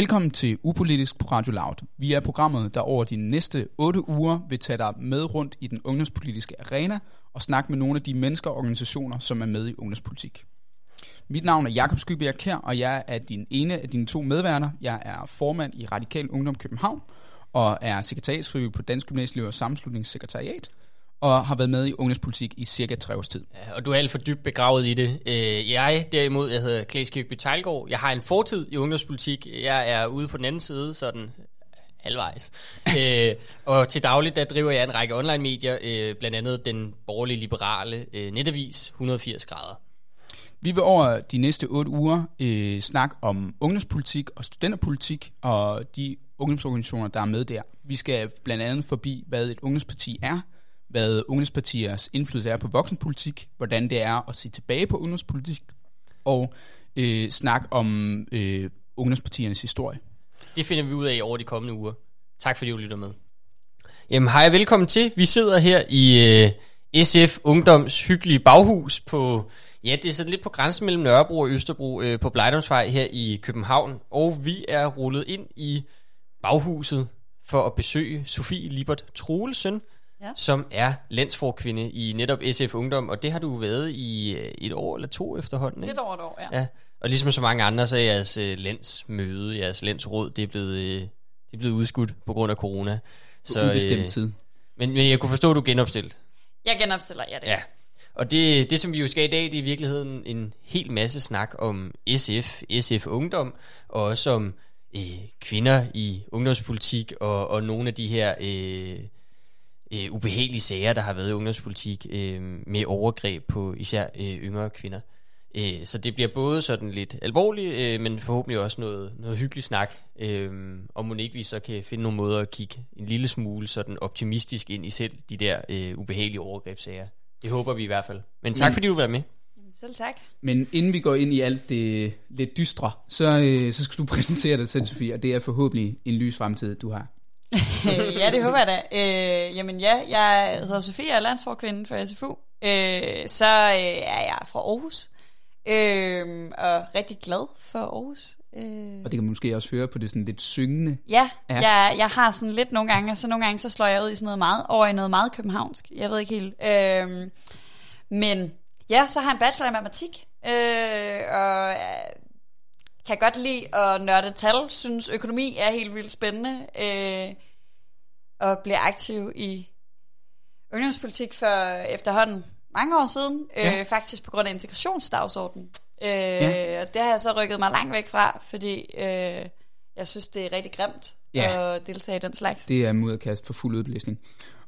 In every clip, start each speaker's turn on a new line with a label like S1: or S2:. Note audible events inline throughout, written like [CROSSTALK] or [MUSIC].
S1: Velkommen til Upolitisk på Radio Loud. Vi er programmet, der over de næste 8 uger vil tage dig med rundt i den ungdomspolitiske arena og snakke med nogle af de mennesker og organisationer, som er med i ungdomspolitik. Mit navn er Jakob Skybjerg Kær, og jeg er din ene af dine to medværter. Jeg er formand i Radikal Ungdom København og er sekretariatsfrivillig på Dansk Gymnasieløvers Sammenslutningssekretariat og har været med i ungdomspolitik i cirka tre års tid.
S2: Ja, og du er alt for dybt begravet i det. Øh, jeg derimod, jeg hedder Klaas Kirkby Tejlgaard. Jeg har en fortid i ungdomspolitik. Jeg er ude på den anden side, sådan halvvejs. [LAUGHS] øh, og til dagligt, der driver jeg en række online-medier, øh, blandt andet den borgerlige liberale øh, netavis 180 grader.
S1: Vi vil over de næste otte uger øh, snakke om ungdomspolitik og studenterpolitik og de ungdomsorganisationer, der er med der. Vi skal blandt andet forbi, hvad et ungdomsparti er, hvad ungdomspartiers indflydelse er på voksenpolitik, hvordan det er at se tilbage på ungdomspolitik, og øh, snakke om øh, ungdomspartiernes historie.
S2: Det finder vi ud af over de kommende uger. Tak fordi du lytter med. Jamen hej og velkommen til. Vi sidder her i øh, SF Ungdoms hyggelige baghus på, ja det er sådan lidt på grænsen mellem Nørrebro og Østerbro øh, på Blejdomsvej her i København. Og vi er rullet ind i baghuset for at besøge Sofie Libert Troelsen, ja. som er landsforkvinde i netop SF Ungdom, og det har du været i øh, et år eller to efterhånden.
S3: Lidt over et år, ja. ja.
S2: Og ligesom så mange andre, så er jeres uh, landsmøde, jeres landsråd, det er blevet, uh, det er blevet udskudt på grund af corona.
S1: Så, ubestemt uh, tid.
S2: Men, men jeg kunne forstå, at du genopstillet.
S3: Jeg genopstiller, ja det.
S2: Ja. Og det, det, som vi jo skal i dag, det er i virkeligheden en hel masse snak om SF, SF Ungdom, og også om øh, kvinder i ungdomspolitik, og, og nogle af de her... Øh, øh, ubehagelige sager, der har været i ungdomspolitik øh, med overgreb på især øh, yngre kvinder. Øh, så det bliver både sådan lidt alvorligt, øh, men forhåbentlig også noget, noget hyggeligt snak. Øh, og må ikke vi så kan finde nogle måder at kigge en lille smule sådan optimistisk ind i selv de der øh, ubehagelige overgrebssager. Det håber vi i hvert fald. Men tak men, fordi du var med.
S3: Selv tak.
S1: Men inden vi går ind i alt det lidt dystre, så, øh, så skal du [LAUGHS] præsentere dig selv, Sofie, og det er forhåbentlig en lys fremtid, du har.
S3: Ja, det håber jeg da. Øh, jamen ja, jeg hedder Sofie, jeg er landsforkvinde for SFU. Øh, så øh, er jeg fra Aarhus, øh, og rigtig glad for Aarhus.
S1: Øh. Og det kan man måske også høre på det sådan lidt syngende.
S3: Ja, ja. Jeg, jeg har sådan lidt nogle gange, så nogle gange så slår jeg ud i sådan noget meget, over i noget meget københavnsk. Jeg ved ikke helt. Øh, men ja, så har jeg en bachelor i matematik, øh, og kan godt lide at nørde tal, synes økonomi er helt vildt spændende, øh, og bliver aktiv i ungdomspolitik for efterhånden mange år siden, øh, ja. faktisk på grund af integrationsdagsordenen. Øh, ja. Og det har jeg så rykket mig langt væk fra, fordi øh, jeg synes, det er rigtig grimt ja. at deltage i den slags.
S1: Det er mudderkast for fuld udblæsning.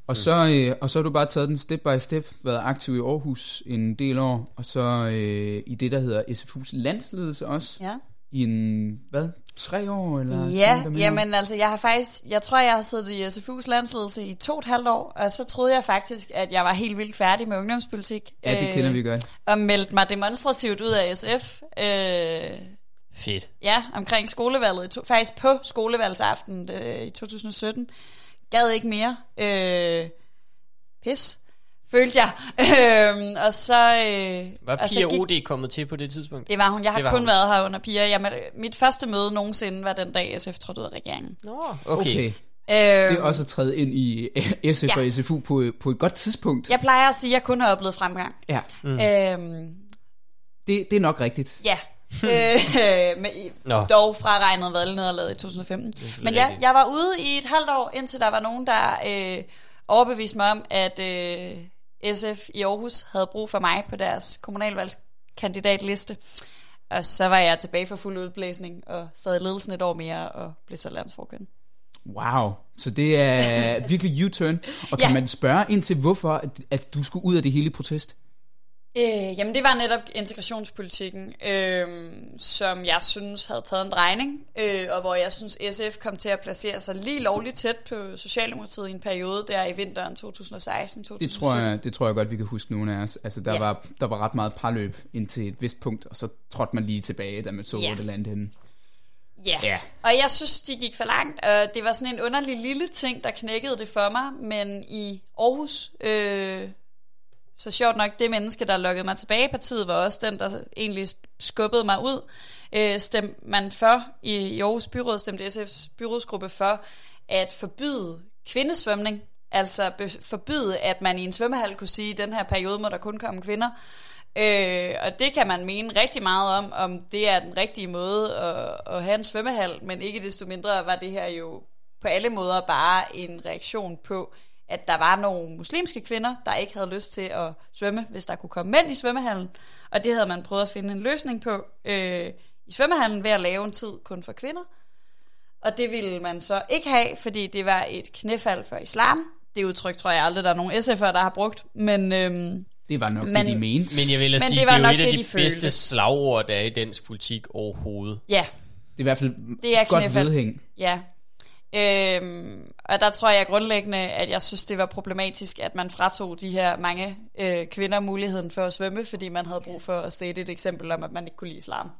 S1: Og, mm. så, øh, og så har du bare taget den step by step, været aktiv i Aarhus en del år, og så øh, i det, der hedder SFU's landsledelse også. Ja i en, hvad, tre år? Eller
S3: ja, sådan, jamen altså, jeg har faktisk, jeg tror, jeg har siddet i SFU's landsledelse i to og et halvt år, og så troede jeg faktisk, at jeg var helt vildt færdig med ungdomspolitik.
S1: Ja, det kender øh, vi godt.
S3: Og meldte mig demonstrativt ud af SF.
S2: Øh, Fedt.
S3: Ja, omkring skolevalget, to, faktisk på skolevalgsaften øh, i 2017. Gad ikke mere. Øh, pis følte jeg. øhm, og så... Øh,
S2: var Pia altså, OD kommet til på det tidspunkt?
S3: Det var hun. Jeg har kun hun. været her under Pia. Jeg, mit første møde nogensinde var den dag, SF trådte ud af regeringen.
S2: Nå, okay. okay. Øhm,
S1: det er også at træde ind i SF ja. og SFU på, på et godt tidspunkt.
S3: Jeg plejer at sige, at jeg kun har oplevet fremgang.
S1: Ja. Mm. Øhm, det, det er nok rigtigt.
S3: Ja, [LAUGHS] øh, med, no. dog fraregnet valgnederlaget i 2015. Men ja, jeg var ude i et halvt år, indtil der var nogen, der øh, overbeviste mig om, at øh, SF i Aarhus havde brug for mig på deres kommunalvalgskandidatliste. Og så var jeg tilbage for fuld udblæsning og sad i ledelsen et år mere og blev så landsforkøn.
S1: Wow, så det er virkelig U-turn. Og kan ja. man spørge ind til, hvorfor at, at du skulle ud af det hele protest?
S3: Øh, jamen det var netop integrationspolitikken, øh, som jeg synes havde taget en drejning, øh, og hvor jeg synes SF kom til at placere sig lige lovligt tæt på Socialdemokratiet i en periode der i vinteren 2016-2017.
S1: Det tror jeg, det tror jeg godt, vi kan huske nogle af os. Altså der, ja. var, der var ret meget parløb indtil et vist punkt, og så trådte man lige tilbage, da man så, ja. hvor det landede henne.
S3: Ja. ja, og jeg synes, de gik for langt, det var sådan en underlig lille ting, der knækkede det for mig, men i Aarhus... Øh, så sjovt nok, det menneske, der lukkede mig tilbage i partiet, var også den, der egentlig skubbede mig ud. Øh, stemte man for, i, i Aarhus Byråd stemte SF's byrådsgruppe for, at forbyde kvindesvømning, altså forbyde, at man i en svømmehal kunne sige, at den her periode må der kun komme kvinder. Øh, og det kan man mene rigtig meget om, om det er den rigtige måde at, at have en svømmehal, men ikke desto mindre var det her jo på alle måder bare en reaktion på, at der var nogle muslimske kvinder, der ikke havde lyst til at svømme, hvis der kunne komme mænd i svømmehallen. Og det havde man prøvet at finde en løsning på øh, i svømmehallen ved at lave en tid kun for kvinder. Og det ville man så ikke have, fordi det var et knæfald for islam. Det udtryk tror jeg aldrig, der er nogen SF'er, der har brugt. Men øhm,
S1: Det var nok
S3: Men-
S1: det, de mente.
S2: Men jeg vil
S3: Men
S2: sige,
S3: det var
S2: det er
S3: nok
S2: jo et af
S3: det,
S2: de,
S3: de
S2: bedste
S3: følte.
S2: slagord, der er i dansk politik overhovedet.
S3: ja,
S1: Det er i hvert fald
S3: Det er
S1: godt
S3: knæfald.
S1: vedhæng.
S3: Ja. Øhm, og der tror jeg grundlæggende, at jeg synes, det var problematisk, at man fratog de her mange øh, kvinder muligheden for at svømme, fordi man havde brug for at sætte et eksempel om, at man ikke kunne lide islam.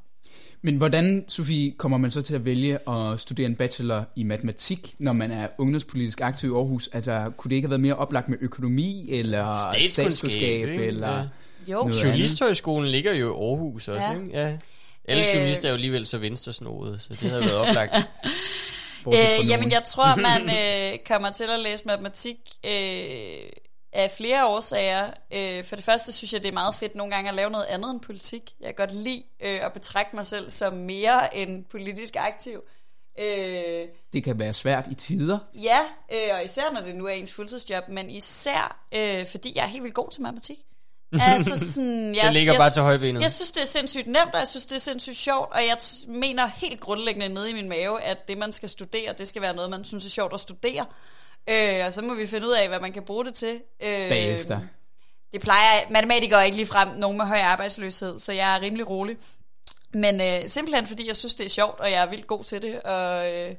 S1: Men hvordan, Sofie, kommer man så til at vælge at studere en bachelor i matematik, når man er ungdomspolitisk aktiv i Aarhus? Altså, kunne det ikke have været mere oplagt med økonomi, eller statskundskab, eller...
S2: Ja.
S3: Jo.
S2: Journalisthøjskolen ligger jo i Aarhus også,
S3: Ja.
S2: ja. ikke? Ja. Alle
S3: Øh.
S2: journalister er jo alligevel så venstresnoede, så det havde været oplagt. [LAUGHS]
S3: Øh, jamen, jeg tror, man [LAUGHS] øh, kommer til at læse matematik øh, af flere årsager. Øh, for det første synes jeg, det er meget fedt nogle gange at lave noget andet end politik. Jeg kan godt lide øh, at betragte mig selv som mere end politisk aktiv. Øh,
S1: Det kan være svært i tider.
S3: ja, øh, og især når det nu er ens fuldtidsjob, men især øh, fordi jeg er helt vildt god til matematik. [LAUGHS] altså sådan, jeg,
S2: Den ligger
S3: jeg,
S2: bare til højbenet.
S3: jeg synes, det er sindssygt nemt, og jeg synes, det er sindssygt sjovt, og jeg t- mener helt grundlæggende nede i min mave, at det, man skal studere, det skal være noget, man synes er sjovt at studere. Øh, og så må vi finde ud af, hvad man kan bruge det til. Øh,
S1: Bagefter.
S3: Det plejer matematikere er ikke lige frem nogen med høj arbejdsløshed, så jeg er rimelig rolig. Men øh, simpelthen fordi jeg synes, det er sjovt, og jeg er vildt god til det, og øh,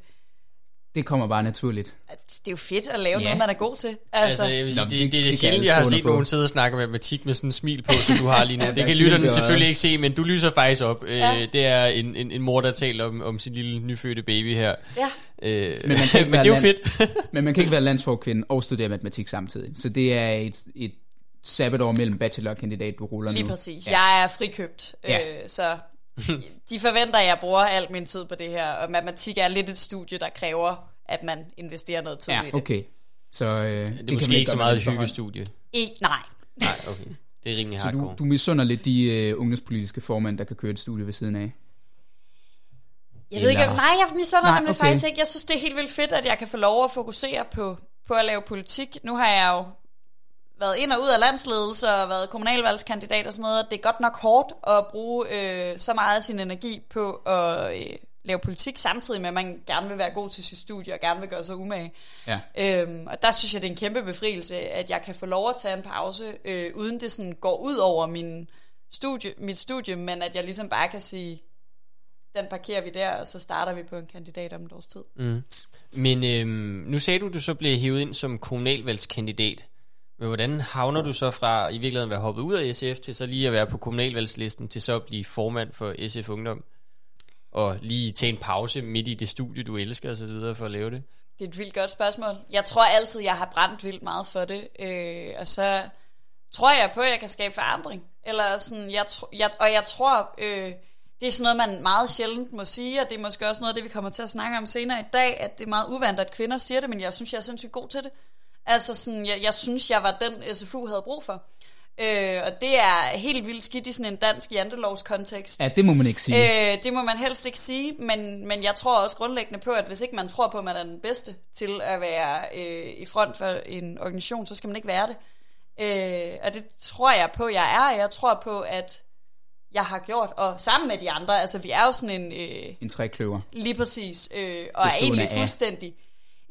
S1: Det kommer bare naturligt.
S3: at det er jo fedt at lave
S1: Ja.
S3: noget, man er god til.
S2: Altså,
S3: Altså,
S2: jeg vil sige,
S1: Nå,
S2: det,
S1: det-
S2: det, er
S1: kan
S2: sjældent, jeg har set nogen sidde og snakke matematik med sådan en smil på, som du har lige nu. [LAUGHS]
S1: Ja,
S2: det kan lytterne selvfølgelig ikke se, men du lyser faktisk op.
S3: Ja.
S2: Øh, det er en, en, en mor, der taler om, om sin lille nyfødte baby her.
S3: ja.
S2: Øh,
S1: Men man kan [LAUGHS] ikke
S2: men det er jo
S1: land-
S2: fedt. [LAUGHS]
S1: Men man kan ikke være landsforkvinde og studere matematik samtidig. Så det er et, et sabbatår mellem bachelor og kandidat, du ruller
S3: Lige
S1: nu.
S3: præcis.
S1: Ja.
S3: Jeg er frikøbt,
S1: Ja.
S3: øh, så [LAUGHS] de forventer, at jeg bruger al min tid på det her, og matematik er lidt et studie, der kræver, at man investerer noget tid
S1: Ja,
S3: i det.
S1: okay. Så, øh,
S2: Det er
S1: kan
S2: måske
S1: man
S2: ikke så meget et hyggestudie.
S3: Ikke, nej.
S2: Nej, okay. Det er rimelig
S1: Så du,
S2: hardcore.
S1: du misunder lidt de øh, ungdomspolitiske formænd, der kan køre et studie ved siden af.
S3: Jeg ved ikke,
S1: Eller-
S3: om, nej, jeg misunder
S1: Nej,
S3: dem
S1: okay.
S3: faktisk ikke. Jeg synes, det er helt vildt fedt, at jeg kan få lov at fokusere på, på at lave politik. Nu har jeg jo været ind og ud af landsledelse og været kommunalvalgskandidat og sådan noget. og Det er godt nok hårdt at bruge øh, så meget af sin energi på at øh, lave politik, samtidig med, at man gerne vil være god til sit studie og gerne vil gøre sig umage.
S1: Ja.
S3: Øhm, og der synes jeg, det er en kæmpe befrielse, at jeg kan få lov at tage en pause, øh, uden det sådan går ud over min studie, mit studie, men at jeg ligesom bare kan sige, den parkerer vi der, og så starter vi på en kandidat om et års tid.
S2: Mm. Men øhm, nu sagde du, du så blev hævet ind som kommunalvalgskandidat. Men hvordan havner du så fra i virkeligheden at være hoppet ud af SF, til så lige at være på kommunalvalgslisten, til så at blive formand for SF Ungdom? Og lige tage en pause midt i det studie, du elsker og så videre for at lave det?
S3: Det er et vildt godt spørgsmål. Jeg tror altid, jeg har brændt vildt meget for det, øh, og så tror jeg på, at jeg kan skabe forandring. Eller sådan, jeg, tr- jeg, og jeg tror, øh, det er sådan noget, man meget sjældent må sige, og det er måske også noget af det, vi kommer til at snakke om senere i dag, at det er meget uvandt, at kvinder siger det, men jeg synes, jeg er sindssygt god til det. Altså sådan, jeg, jeg synes, jeg var den, SFU havde brug for. Øh, og det er helt vildt skidt i sådan en dansk jantelovskontekst.
S1: Ja, det må man ikke sige.
S3: Øh, det må man helst ikke sige, men, men jeg tror også grundlæggende på, at hvis ikke man tror på, at man er den bedste til at være øh, i front for en organisation, så skal man ikke være det. Øh, og det tror jeg på, jeg er, jeg tror på, at jeg har gjort, og sammen med de andre, altså vi er jo sådan en, øh,
S1: En trækløver.
S3: lige præcis, øh, og er egentlig
S1: af?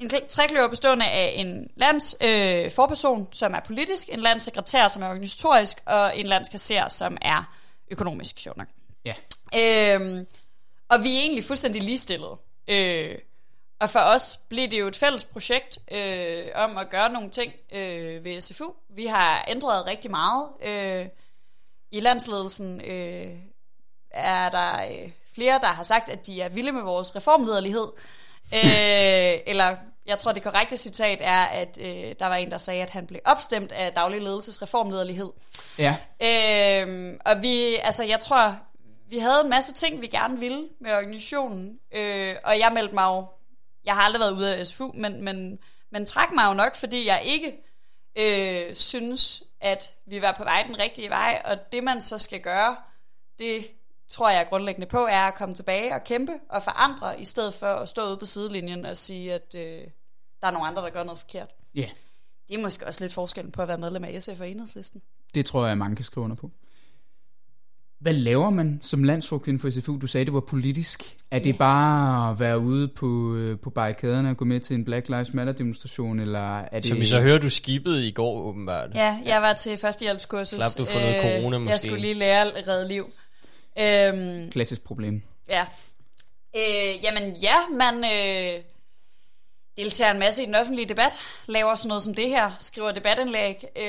S3: En kl- trekløver bestående af en lands øh, forperson, som er politisk, en landssekretær, som er organisatorisk, og en landskasser, som er økonomisk, sjovt nok.
S1: Ja.
S3: Øhm, og vi er egentlig fuldstændig ligestillede. Øh, og for os blev det jo et fælles projekt øh, om at gøre nogle ting øh, ved SFU. Vi har ændret rigtig meget. Øh, I landsledelsen øh, er der øh, flere, der har sagt, at de er vilde med vores reformlederlighed. øh, [LAUGHS] eller jeg tror, det korrekte citat er, at øh, der var en, der sagde, at han blev opstemt af daglig ledelses reformlederlighed.
S1: Ja,
S3: Øhm, og vi, altså jeg tror, vi havde en masse ting, vi gerne ville med organisationen, øh, og jeg meldte mig jo, jeg har aldrig været ude af SFU, men, men, men trak mig jo nok, fordi jeg ikke øh, synes, at vi var på vej den rigtige vej, og det man så skal gøre, det tror jeg grundlæggende på, er at komme tilbage og kæmpe og forandre, i stedet for at stå ude på sidelinjen og sige, at øh, der er nogle andre, der gør noget forkert.
S1: ja.
S3: Det er måske også lidt forskellen på at være medlem af SF og Enhedslisten.
S1: Det tror jeg, mange kan skrive under på. Hvad laver man som landsforkvinde for SFU? Du sagde, det var politisk. Er det bare at være ude på, øh, på barrikaderne og gå med til en Black Lives Matter demonstration, eller er det...
S2: Som vi så hører, du skibede i går åbenbart.
S3: Ja, jeg var til førstehjælpskursus.
S2: Slap du for noget corona måske?
S3: Jeg skulle lige lære at redde liv. Øhm,
S1: Klassisk problem.
S3: ja. Øh, jamen ja, man øh, deltager en masse i den offentlige debat, laver sådan noget som det her, skriver debatindlæg. Øh,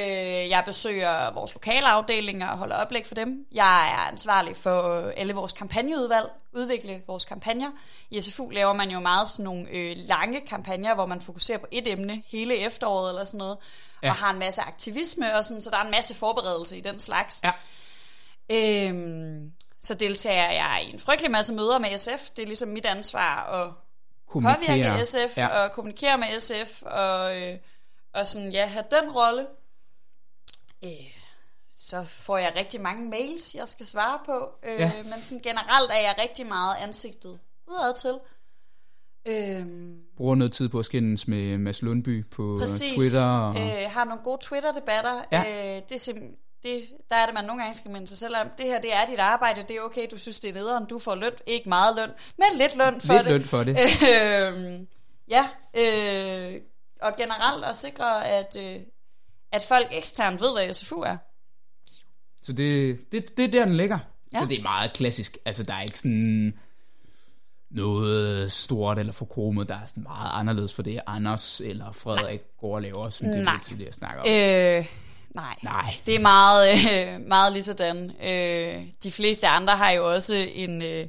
S3: jeg besøger vores lokale afdelinger og holder oplæg for dem. Jeg er ansvarlig for alle vores kampagneudvalg, udvikle vores kampagner. I SFU laver man jo meget sådan nogle øh, lange kampagner, hvor man fokuserer på et emne hele efteråret eller sådan noget,
S1: Ja.
S3: og har en masse aktivisme og sådan, så der er en masse forberedelse i den slags.
S1: Ja.
S3: Øhm, så deltager jeg i en frygtelig masse møder med SF. Det er ligesom mit ansvar at påvirke SF
S1: Ja.
S3: og kommunikere med SF og, øh, og sådan, ja, have den rolle. Øh, så får jeg rigtig mange mails, jeg skal svare på. Øh,
S1: ja.
S3: Men sådan generelt er jeg rigtig meget ansigtet udad til. Øhm,
S1: Bruger noget tid på at skændes med Mads Lundby på
S3: Præcis.
S1: Twitter. Og...
S3: Øh, har nogle gode Twitter-debatter.
S1: Ja.
S3: Øh, det er sim- det, der er det, man nogle gange skal minde sig selv om. Det her, det er dit arbejde. Det er okay, du synes, det er nederen. Du får løn. Ikke meget løn, men lidt løn for
S1: Lidt
S3: det.
S1: løn for det.
S3: Øhm, ja, øh, og generelt at sikre, at, øh, at folk eksternt ved, hvad SFU er.
S1: Så det, det, det er der, den ligger. Ja. Så det er meget klassisk. Altså, der er ikke sådan noget stort eller forkromet, der er sådan meget anderledes for det, Anders eller Frederik går og laver, som det
S3: Nej.
S1: vi tidligere snakker om.
S3: Øh, nej.
S1: Nej.
S3: Det er meget, øh, meget lige sådan. Øh, de fleste andre har jo også en, øh,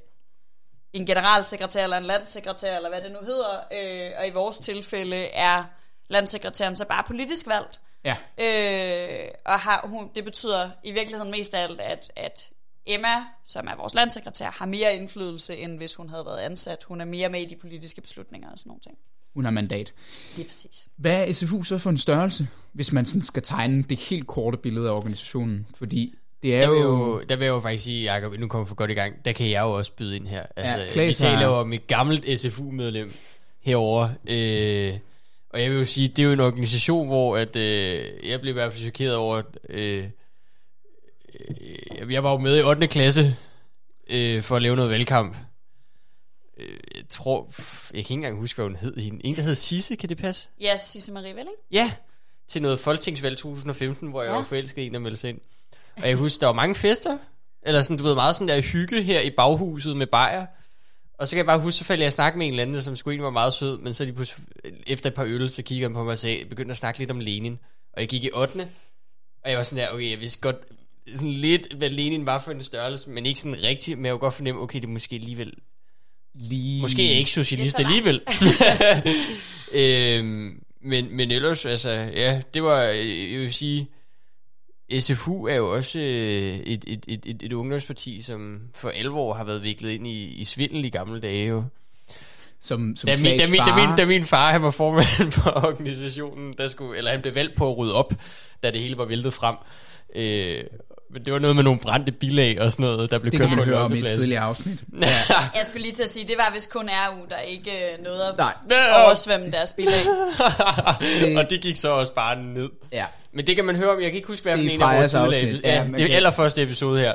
S3: en generalsekretær eller en landssekretær, eller hvad det nu hedder. Øh, og i vores tilfælde er landssekretæren så bare politisk valgt.
S1: Ja.
S3: Øh, og har, hun, det betyder i virkeligheden mest af alt, at, at Emma, som er vores landssekretær, har mere indflydelse, end hvis hun havde været ansat. Hun er mere med i de politiske beslutninger og sådan nogle ting.
S1: Hun har mandat.
S3: Lige præcis.
S1: Hvad er SFU så for en størrelse, hvis man sådan skal tegne det helt korte billede af organisationen? Fordi det er
S2: Der vil,
S1: jo...
S2: jo, der vil jeg jo faktisk sige, Jacob, nu kommer vi for godt i gang, der kan jeg jo også byde ind her. Altså,
S1: Claes
S2: vi taler jo om et gammelt SFU-medlem herover. Øh, og jeg vil jo sige, det er jo en organisation, hvor at, øh, jeg blev i hvert fald chokeret over, at øh, øh, jeg var jo med i 8. klasse øh, for at lave noget valgkamp. Øh, jeg tror, jeg kan ikke engang huske, hvad hun hed. Hende. En, der hed Sisse, kan det passe?
S3: Ja, Sisse Marie Velling.
S2: Ja, til noget folketingsvalg 2015, hvor jeg
S3: Ja.
S2: var forelsket i en, der meldte sig ind. Og jeg husker, der var mange fester, eller sådan, du ved, meget sådan der hygge her i baghuset med bajer. Og så kan jeg bare huske, så faldt jeg i snak med en eller anden, som skulle egentlig var meget sød, men så lige pludselig, efter et par øl, så kiggede han på mig og sagde, begyndte at snakke lidt om Lenin. Og jeg gik i 8. Og jeg var sådan der, okay, jeg vidste godt sådan lidt, hvad Lenin var for en størrelse, men ikke sådan rigtigt, men jeg kunne godt fornemme, okay, det er måske alligevel
S1: Lige...
S2: Måske er ikke socialist
S3: er
S2: alligevel. [LAUGHS] [LAUGHS] øhm, men, men ellers, altså, ja, det var, øh, jeg vil sige, SFU er jo også øh, et, et, et, et, et ungdomsparti, som for 11 år har været viklet ind i, i svindel i gamle dage jo.
S1: Som, som
S2: Da min, da, min, da,
S1: far.
S2: min, da min far han var formand for [LAUGHS] organisationen, der skulle, eller han blev valgt på at rydde op, da det hele var væltet frem. Øh, men det var noget med nogle brændte bilag og sådan noget, der blev
S1: Det
S2: kørt
S1: kan
S2: på
S1: man
S2: en
S1: høre om i et tidligere afsnit. [LAUGHS]
S3: Jeg skulle lige til at sige, det var vist kun RU, der ikke øh, nåede at
S1: Nej.
S3: oversvømme deres bilag. [LAUGHS]
S2: og det gik så også bare ned.
S1: Ja.
S2: Men det kan man høre om, jeg kan ikke huske, hvad for
S1: Det er
S2: en af vores tidligere
S1: afsnit.
S2: episoder.
S1: Ja,
S2: Ja, det er
S1: kan-
S2: allerførste episode her.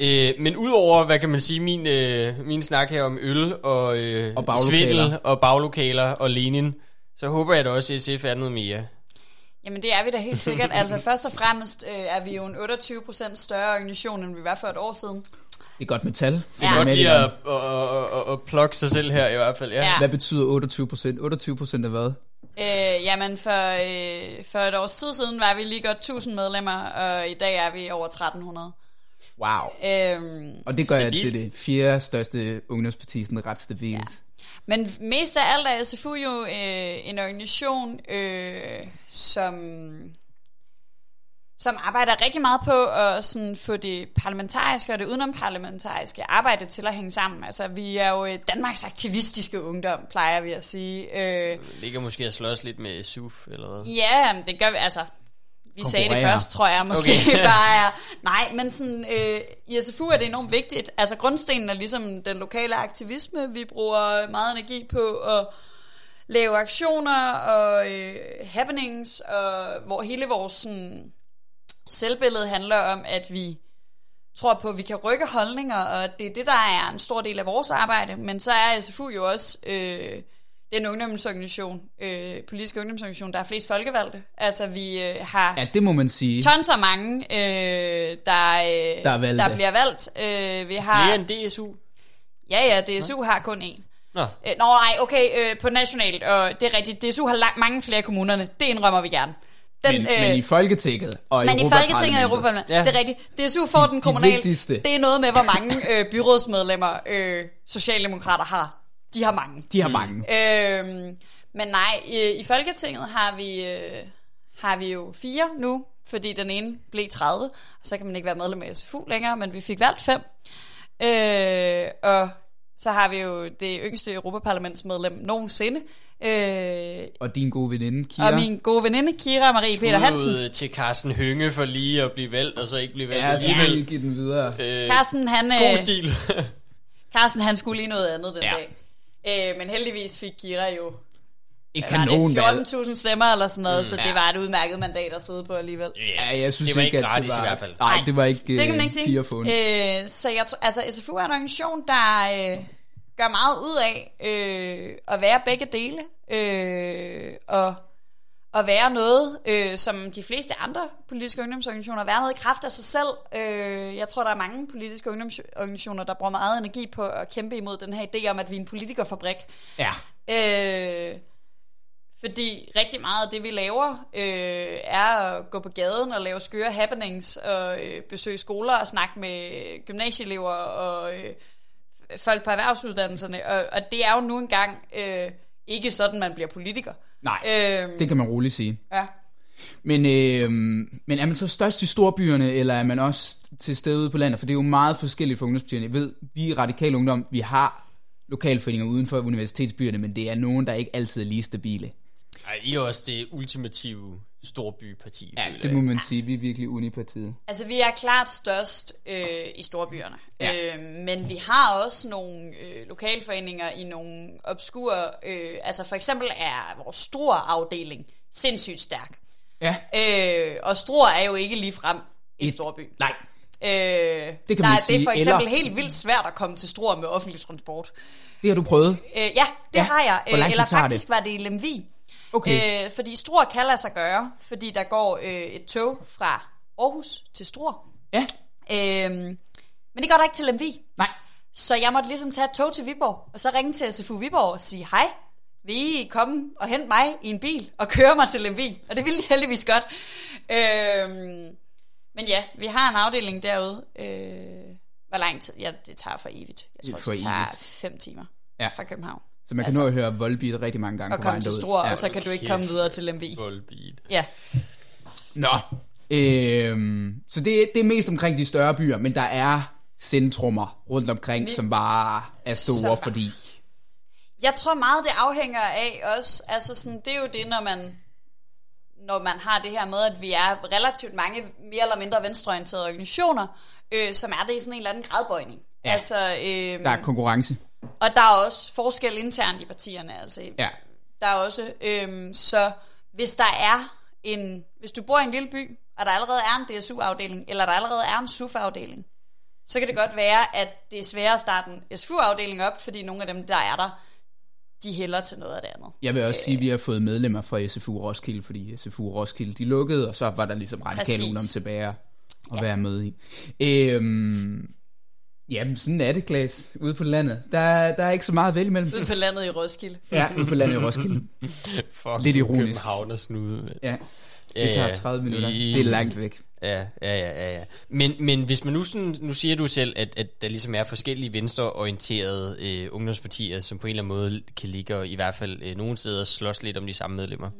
S2: Øh, men udover, hvad kan man sige, min, øh, min snak her om øl og, øh,
S1: Og baglokaler.
S2: svindel og baglokaler og Lenin, så håber jeg da også, at SF er noget mere.
S3: Jamen det er vi da helt sikkert. Altså først og fremmest øh, er vi jo en 28% større organisation, end vi var for et år siden.
S1: Det er godt med tal. Det
S3: Ja.
S1: er
S2: Godt
S1: med i
S2: lige at, at, at, at, at plukke sig selv her i hvert fald. Ja.
S3: Ja.
S1: Hvad betyder 28 procent? 28 procent af hvad?
S3: Øh, jamen for, øh, for et års tid siden var vi lige godt 1000 medlemmer, og i dag er vi over 1300.
S1: Wow.
S3: Øhm,
S1: Og det gør jeg
S2: Stabilt.
S1: til det fjerde største ungdomsparti, sådan ret stabilt. Ja.
S3: Men mest af alt er SFU jo øh, en organisation, øh, som, som arbejder rigtig meget på at sådan, få det parlamentariske og det udenomparlamentariske arbejde til at hænge sammen. Altså, vi er jo øh, Danmarks aktivistiske ungdom, plejer vi at sige. Øh,
S2: Ligger måske at slås lidt med SUF, eller hvad?
S3: Ja, det gør vi, altså, vi sagde det først, tror jeg måske
S2: okay. [LAUGHS]
S3: bare er, nej, men sådan, øh, i SFU er det enormt vigtigt, altså grundstenen er ligesom den lokale aktivisme, vi bruger meget energi på at lave aktioner og øh, happenings, og hvor hele vores sådan, selvbillede handler om, at vi tror på, at vi kan rykke holdninger, og det er det, der er en stor del af vores arbejde. Men så er SFU jo også øh, den ungdomsorganisation, øh, politiske ungdomsorganisation, der er flest folkevalgte. Altså, vi øh, har
S1: Ja, det må man sige.
S3: tons af mange, øh, der, øh,
S1: Der er valgte.
S3: der bliver valgt. Øh, vi har,
S2: Flere end DSU?
S3: Ja, ja, DSU har kun én.
S2: Nå,
S3: Øh, nå, nej, okay, øh, på nationalt, og det er rigtigt, DSU har langt mange flere kommunerne, det indrømmer vi gerne. Den,
S1: Men, men i Folketinget og
S3: men i. Folketinget og Europaparlamentet,
S2: Ja.
S3: det er rigtigt. DSU får
S1: De-
S3: den
S1: de
S3: kommunale.
S1: vigtigste.
S3: Det er noget med, hvor mange øh, byrådsmedlemmer øh, Socialdemokrater har. De har mange.
S1: De har mange.
S3: Øhm, men nej, i, i Folketinget har vi, øh, har vi jo fire nu, fordi den ene blev 30, og så kan man ikke være medlem af SFU længere, men vi fik valgt fem. Øh, og så har vi jo det yngste Europaparlamentsmedlem nogensinde, øh,
S1: Og din gode veninde, Kira.
S3: og min gode veninde Kira Marie Peter Hansen.
S2: Ud til Carsten Hønge for lige at blive valgt, og så ikke blive valgt
S1: Ja, så
S2: alligevel.
S1: vil jeg give den videre.
S2: Øh,
S3: Carsten, han,
S2: god
S3: øh,
S2: stil. [LAUGHS]
S3: Carsten, han skulle lige noget andet den
S1: Ja.
S3: dag. Øh, men heldigvis fik Kira jo
S1: Et
S3: hvad var det,
S1: kanonvalg.
S3: 14.000 stemmer eller sådan noget, mm, så det
S1: ja.
S3: var et udmærket mandat at sidde på alligevel.
S1: Ja, jeg synes
S2: det var ikke
S1: at
S2: gratis
S1: det var,
S2: i hvert fald.
S1: Nej, det var ikke
S3: Det kan man ikke sige. Øh, så jeg tror, altså SFU er en organisation, der øh, gør meget ud af øh, at være begge dele, øh, og at være noget, øh, som de fleste andre politiske ungdomsorganisationer, være noget i kraft af sig selv. Øh, jeg tror, der er mange politiske ungdomsorganisationer, der bruger meget energi på at kæmpe imod den her idé om, at vi er en politikerfabrik.
S1: Ja.
S3: Øh, fordi rigtig meget af det, vi laver, øh, er at gå på gaden og lave skøre happenings og øh, besøge skoler og snakke med gymnasieelever og øh, folk på erhvervsuddannelserne. Og, og det er jo nu engang øh, ikke sådan, man bliver politiker.
S1: Nej,
S3: Øh,
S1: det kan man roligt sige.
S3: ja.
S1: Men, øh, men er man så størst i storbyerne, eller er man også til stede ude på landet? For det er jo meget forskelligt for ungdomspartierne. Jeg ved, vi er radikale ungdom, vi har lokalforeninger uden for universitetsbyerne, men det er nogen, der ikke altid er lige stabile.
S2: Ej, I er også det ultimative storbyparti.
S1: Ja, det må man sige. Vi er virkelig unipartiet.
S3: Altså, vi er klart størst øh, i storbyerne.
S1: Ja.
S3: Øh, men vi har også nogle øh, lokalforeninger i nogle obskure... Øh, altså, for eksempel er vores store afdeling sindssygt stærk.
S1: Ja,
S3: Øh, og Struer er jo ikke lige frem en
S1: Et-
S3: storby.
S1: nej.
S3: Øh,
S1: Det kan
S3: der,
S1: man ikke
S3: Det er
S1: sige,
S3: for eksempel
S1: eller-
S3: helt vildt svært at komme til Struer med offentlig transport.
S1: Det har du prøvet.
S3: Øh, ja, det
S1: Ja,
S3: har jeg.
S1: hvor lang
S3: Øh,
S1: tid
S3: eller
S1: tager
S3: faktisk
S1: det?
S3: var det i Lemvig.
S1: Okay.
S3: Øh, fordi Struer kan lade sig gøre, fordi der går øh, et tog fra Aarhus til Struer.
S1: Ja,
S3: Øh, men det går der ikke til Lemvig.
S1: nej.
S3: Så jeg måtte ligesom tage et tog til Viborg, og så ringe til SFU Viborg og sige, hej, vil I komme og hente mig i en bil og køre mig til Lemvig? Og det ville de heldigvis godt. Øhm, men ja, vi har en afdeling derude. Øh, hvor lang tid? Ja, det tager for evigt. Jeg tror,
S1: For
S3: det tager
S1: evigt.
S3: fem timer
S1: Ja.
S3: fra København.
S1: Så man kan
S3: Altså-
S1: nå at høre Volbeat rigtig mange gange
S3: Og
S1: på
S3: komme
S1: vejen
S3: til. Struer,
S1: Ja.
S3: og så kan du ikke komme videre til Lemvig.
S2: Volbeat.
S3: Ja,
S1: Nå, øhm, så det, det er mest omkring de større byer, men der er centrummer rundt omkring,
S3: Vi-
S1: som bare er store,
S3: Så-
S1: fordi...
S3: Jeg tror meget, det afhænger af også, altså sådan, det er jo det, når man, når man har det her med, at vi er relativt mange mere eller mindre venstreorienterede organisationer, øh, som er det i sådan en eller anden gradbøjning.
S1: Ja.
S3: Altså, øh,
S1: Der er konkurrence.
S3: Og der er også forskel internt i partierne, altså.
S1: Ja.
S3: Der er også, øh, så hvis der er en, hvis du bor i en lille by, og der allerede er en DSU-afdeling, eller der allerede er en SUF-afdeling, så kan det godt være, at det er sværere at starte en SFU-afdeling op, fordi nogle af dem, der er der, de hælder til noget af det andet.
S1: Jeg vil også sige, at vi har fået medlemmer fra SFU Roskilde, fordi SFU Roskilde de lukkede, og så var der ligesom
S3: Præcis.
S1: ungdom tilbage at ja. være med i. Øhm, Jamen, sådan er det, Klaas, ude på landet. Der, der er ikke så meget at vælge imellem.
S3: Ude på landet i Roskilde.
S1: Ja, ude på landet i Roskilde. [LAUGHS]
S2: Fuck,
S1: Lidt ironisk.
S2: Københavnersnude, mand.
S1: Ja,
S2: Ja,
S1: det tager
S2: ja.
S1: 30 minutter.
S2: I-
S1: Det er langt væk.
S2: Ja, ja, ja, ja, ja. Men, men hvis man nu sådan, nu siger du selv, at, at der ligesom er forskellige venstreorienterede øh, ungdomspartier, som på en eller anden måde kan ligge og i hvert fald øh, nogle steder slås lidt om de samme medlemmer.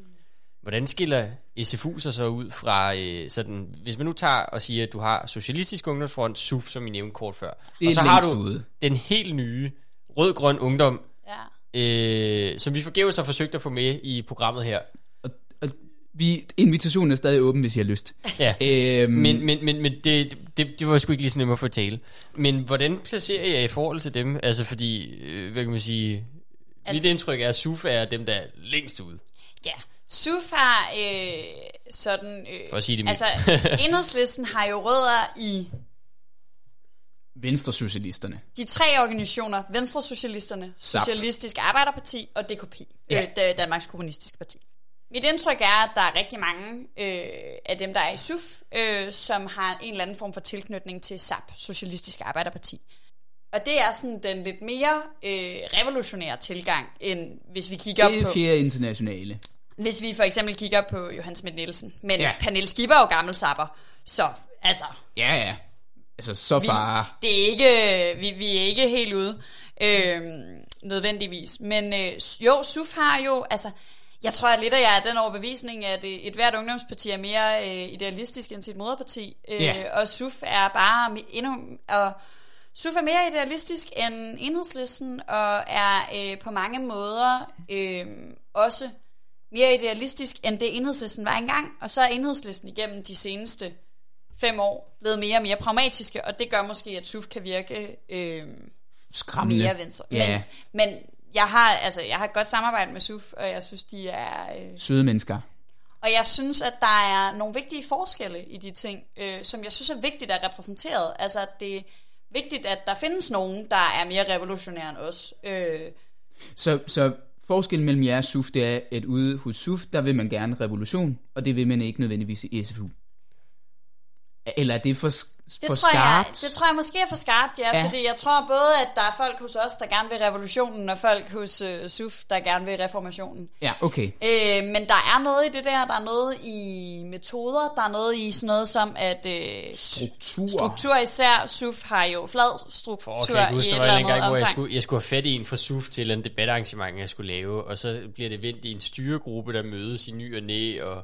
S2: Hvordan skiller SFU sig så ud fra øh, sådan, hvis man nu tager og siger, at du har Socialistisk Ungdomsfront, SUF, som I nævnte kort før,
S1: Det er
S2: og så har du
S1: ude.
S2: den helt nye rød-grøn ungdom,
S3: Ja.
S2: øh, som vi forgæves har forsøgt at få med i programmet her.
S1: Og, og vi, invitationen er stadig åben, hvis I har lyst.
S2: Ja.
S1: Øhm,
S2: Men, men, men, men det, det, det var sgu ikke lige så nemt at få tale. Men hvordan placerer jeg i forhold til dem? Altså fordi, øh, hvad kan man sige... Altså, mit indtryk er, at SUF er dem, der er længst ude.
S3: Ja, SUF har øh, sådan... Øh,
S2: For at sige det.
S3: Altså, [LAUGHS] enhedslisten har jo rødder i
S1: Venstresocialisterne.
S3: de tre organisationer, Venstresocialisterne,
S1: SAP.
S3: Socialistisk Arbejderparti og DKP,
S1: Ja.
S3: øh, Da- Danmarks Kommunistiske Parti. Mit indtryk er, at der er rigtig mange øh, af dem, der er i SUF, øh, som har en eller anden form for tilknytning til SAP, Socialistisk Arbejderparti. Og det er sådan den lidt mere øh, revolutionære tilgang, end hvis vi kigger
S1: Det
S3: på...
S1: er fjerde internationale.
S3: Hvis vi for eksempel kigger på Johan Schmidt Nielsen. Men
S1: Ja.
S3: Pernille Skipper er jo gammel sapper. Så, altså,
S1: Ja, ja. Altså, så
S3: vi,
S1: far.
S3: det er ikke, vi, vi er ikke helt ude, øh, nødvendigvis. Men øh, jo, SUF har jo, altså, jeg tror at lidt, at jeg er den overbevisning, at øh, et hvert ungdomsparti er mere øh, idealistisk end sit moderparti. Øh,
S1: Ja.
S3: Og SUF er bare endnu... Og, SUF er mere idealistisk end enhedslisten, og er øh, på mange måder øh, også mere idealistisk, end det enhedslisten var engang. Og så er enhedslisten igennem de seneste fem år blevet mere og mere pragmatiske, og det gør måske, at SUF kan virke øh,
S1: Skræmmende.
S3: mere venstre.
S1: Ja,
S3: Men, men jeg har altså jeg har et godt samarbejde med SUF, og jeg synes, de er... Øh,
S1: søde mennesker.
S3: og jeg synes, at der er nogle vigtige forskelle i de ting, øh, som jeg synes er vigtigt at repræsenteret. Altså, at det er vigtigt, at der findes nogen, der er mere revolutionære end os. Øh,
S1: Så, så forskellen mellem jer og SUF, det er, at ude hos SUF, der vil man gerne revolution, og det vil man ikke nødvendigvis i SFU. Eller er det for,
S3: det,
S1: for
S3: tror jeg,
S1: skarpt?
S3: det tror jeg måske er for skarpt, ja,
S1: Ja.
S3: fordi jeg tror både, at der er folk hos os, der gerne vil revolutionen, og folk hos øh, SUF, der gerne vil reformationen.
S1: Ja, okay.
S3: Øh, men der er noget i det der, der er noget i metoder, der er noget i sådan noget som, at øh,
S1: Struktur.
S3: struktur især, SUF har jo flad struktur
S2: For, kan jeg ikke
S3: i
S2: huske,
S3: et
S2: der var
S3: eller
S2: en
S3: andet
S2: gang, hvor jeg skulle, jeg skulle have fat i en fra SUF til andet debatarrangement, jeg skulle lave, og så bliver det vendt i en styregruppe, der mødes i ny og næ, og...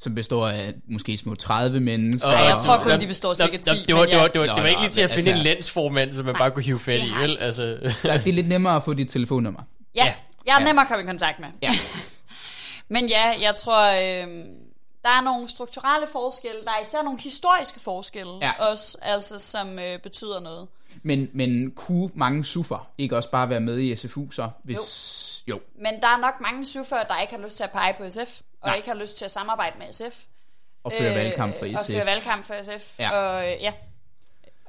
S1: Som består af måske små 30 mennesker.
S2: og
S3: jeg tror kun, de består cirka
S2: nå,
S3: 10,
S2: Det var, det var, det var, det var ikke lige til at finde en
S1: altså-
S2: landsformand, som man bare kunne hive fat i, vel? Altså,
S1: Det er lidt nemmere at få dit telefonnummer.
S3: Ja,
S2: Ja.
S3: jeg er nemmere at komme i kontakt med.
S1: Ja. [LAUGHS]
S3: Men ja, jeg tror, øh, der er nogle strukturelle forskelle. Der er især nogle historiske forskelle
S1: Ja.
S3: også, altså, som øh, betyder noget.
S1: Men, men kunne mange SUF'er ikke også bare være med i SFU så? Hvis, jo. jo.
S3: Men der er nok mange suffere, der ikke har lyst til at pege på SF, og
S1: Nej.
S3: ikke har lyst til at samarbejde med SF.
S1: Og føre valgkamp for
S3: Øh, Og
S1: SF.
S3: føre valgkamp for SF.
S1: Ja.
S3: Og, øh, ja.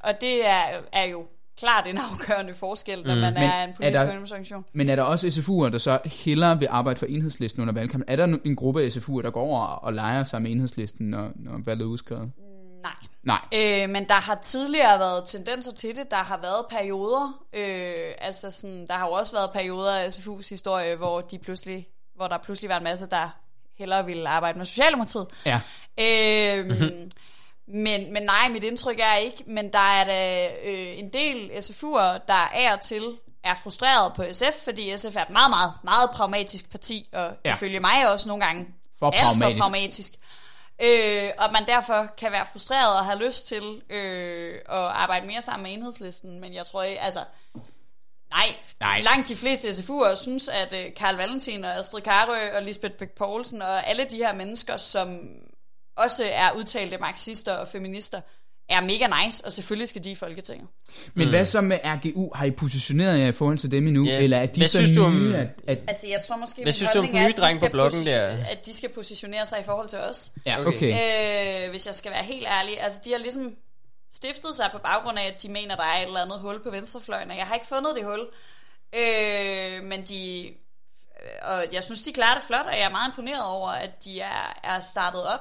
S3: og det er, er jo klart en [LAUGHS] afgørende forskel, når mm, man
S1: Men
S3: er en
S1: er
S3: politisk
S1: der-
S3: ungdomsorganisation.
S1: Men er der også SFU'er, der så hellere vil arbejde for enhedslisten under valgkampen? Er der en gruppe af SFU'er, der går over og leger sig med enhedslisten, når, når valget er udskrevet?
S3: Nej.
S1: Nej.
S3: Øh, men der har tidligere været tendenser til det. Der har været perioder. Øh, altså sådan, der har jo også været perioder af SFU's historie, hvor, de pludselig, hvor der pludselig var en masse, der hellere ville arbejde med Socialdemokratiet.
S1: Ja.
S3: Øhm, men, men nej, mit indtryk er ikke, men der er da øh, en del SFU'er, der og til er frustreret på SF, fordi SF er et meget, meget, meget pragmatisk parti, og
S1: ja.
S3: ifølge mig også nogle gange
S1: For
S3: alt
S1: pragmatisk.
S3: for pragmatisk. Øh, og man derfor kan være frustreret og have lyst til øh, at arbejde mere sammen med enhedslisten, men jeg tror ikke, altså, nej,
S1: Nej.
S3: langt de fleste SFU'er synes, at øh, Karl Valentin og Astrid Karø og Lisbeth Bæk Poulsen og alle de her mennesker, som også er udtalte marxister og feminister, er mega nice, og selvfølgelig skal de i Folketinget.
S1: Men mm. hvad så med RGU? Har I positioneret jer i forhold til dem endnu?
S2: Ja.
S1: Eller er de
S2: Hvad
S1: så
S2: synes du om-
S1: nye, at, at...
S3: Altså, jeg tror måske,
S2: Hvad synes du om den
S3: er,
S2: nye
S3: at de
S2: dreng på bloggen der?
S3: At de skal positionere sig i forhold til os.
S1: Ja,
S2: Okay.
S1: okay.
S3: Øh, hvis jeg skal være helt ærlig, altså de har ligesom stiftet sig på baggrund af, at de mener, der er et eller andet hul på venstrefløjen, og jeg har ikke fundet det hul. Øh, men de, øh, og jeg synes, de klarer det flot, og jeg er meget imponeret over, at de er, er startet op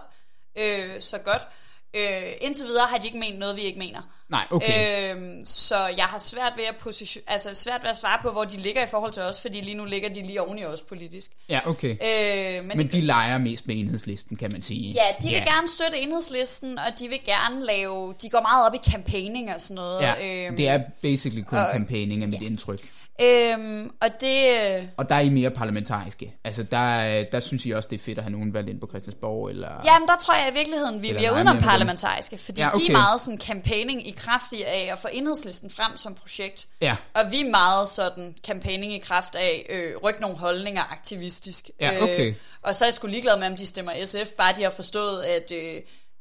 S3: øh, så godt. Øh, indtil videre har de ikke ment noget, vi ikke mener.
S1: Nej, okay.
S3: Øhm, så jeg har svært ved, at position, altså svært ved at svare på, hvor de ligger i forhold til os, fordi lige nu ligger de lige oven i os politisk.
S1: Ja, okay.
S3: Øh, men,
S1: Men de leger mest med enhedslisten, kan man sige.
S3: Ja, de vil yeah. gerne støtte enhedslisten, og de vil gerne lave... De går meget op i campaigning og sådan noget.
S1: Ja,
S3: øhm,
S1: det er basically kun
S3: og-
S1: campaigning af mit indtryk.
S3: Øhm, og det... øh,
S1: Og der er I mere parlamentariske. Altså, der, der synes I også, det er fedt at have nogen valgt ind på Christiansborg, eller...
S3: Jamen, der tror jeg i virkeligheden, vi, er udenom
S1: men-
S3: parlamentariske, fordi
S1: Ja,
S3: okay. de er meget sådan campaigning i kraft af at få enhedslisten frem som projekt.
S1: Ja,
S3: Og vi er meget sådan campaigning i kraft af øh, rykke nogle holdninger aktivistisk.
S1: Ja, okay.
S3: Øh, og så er jeg sgu ligeglad med, om de stemmer SF, bare de har forstået, at øh,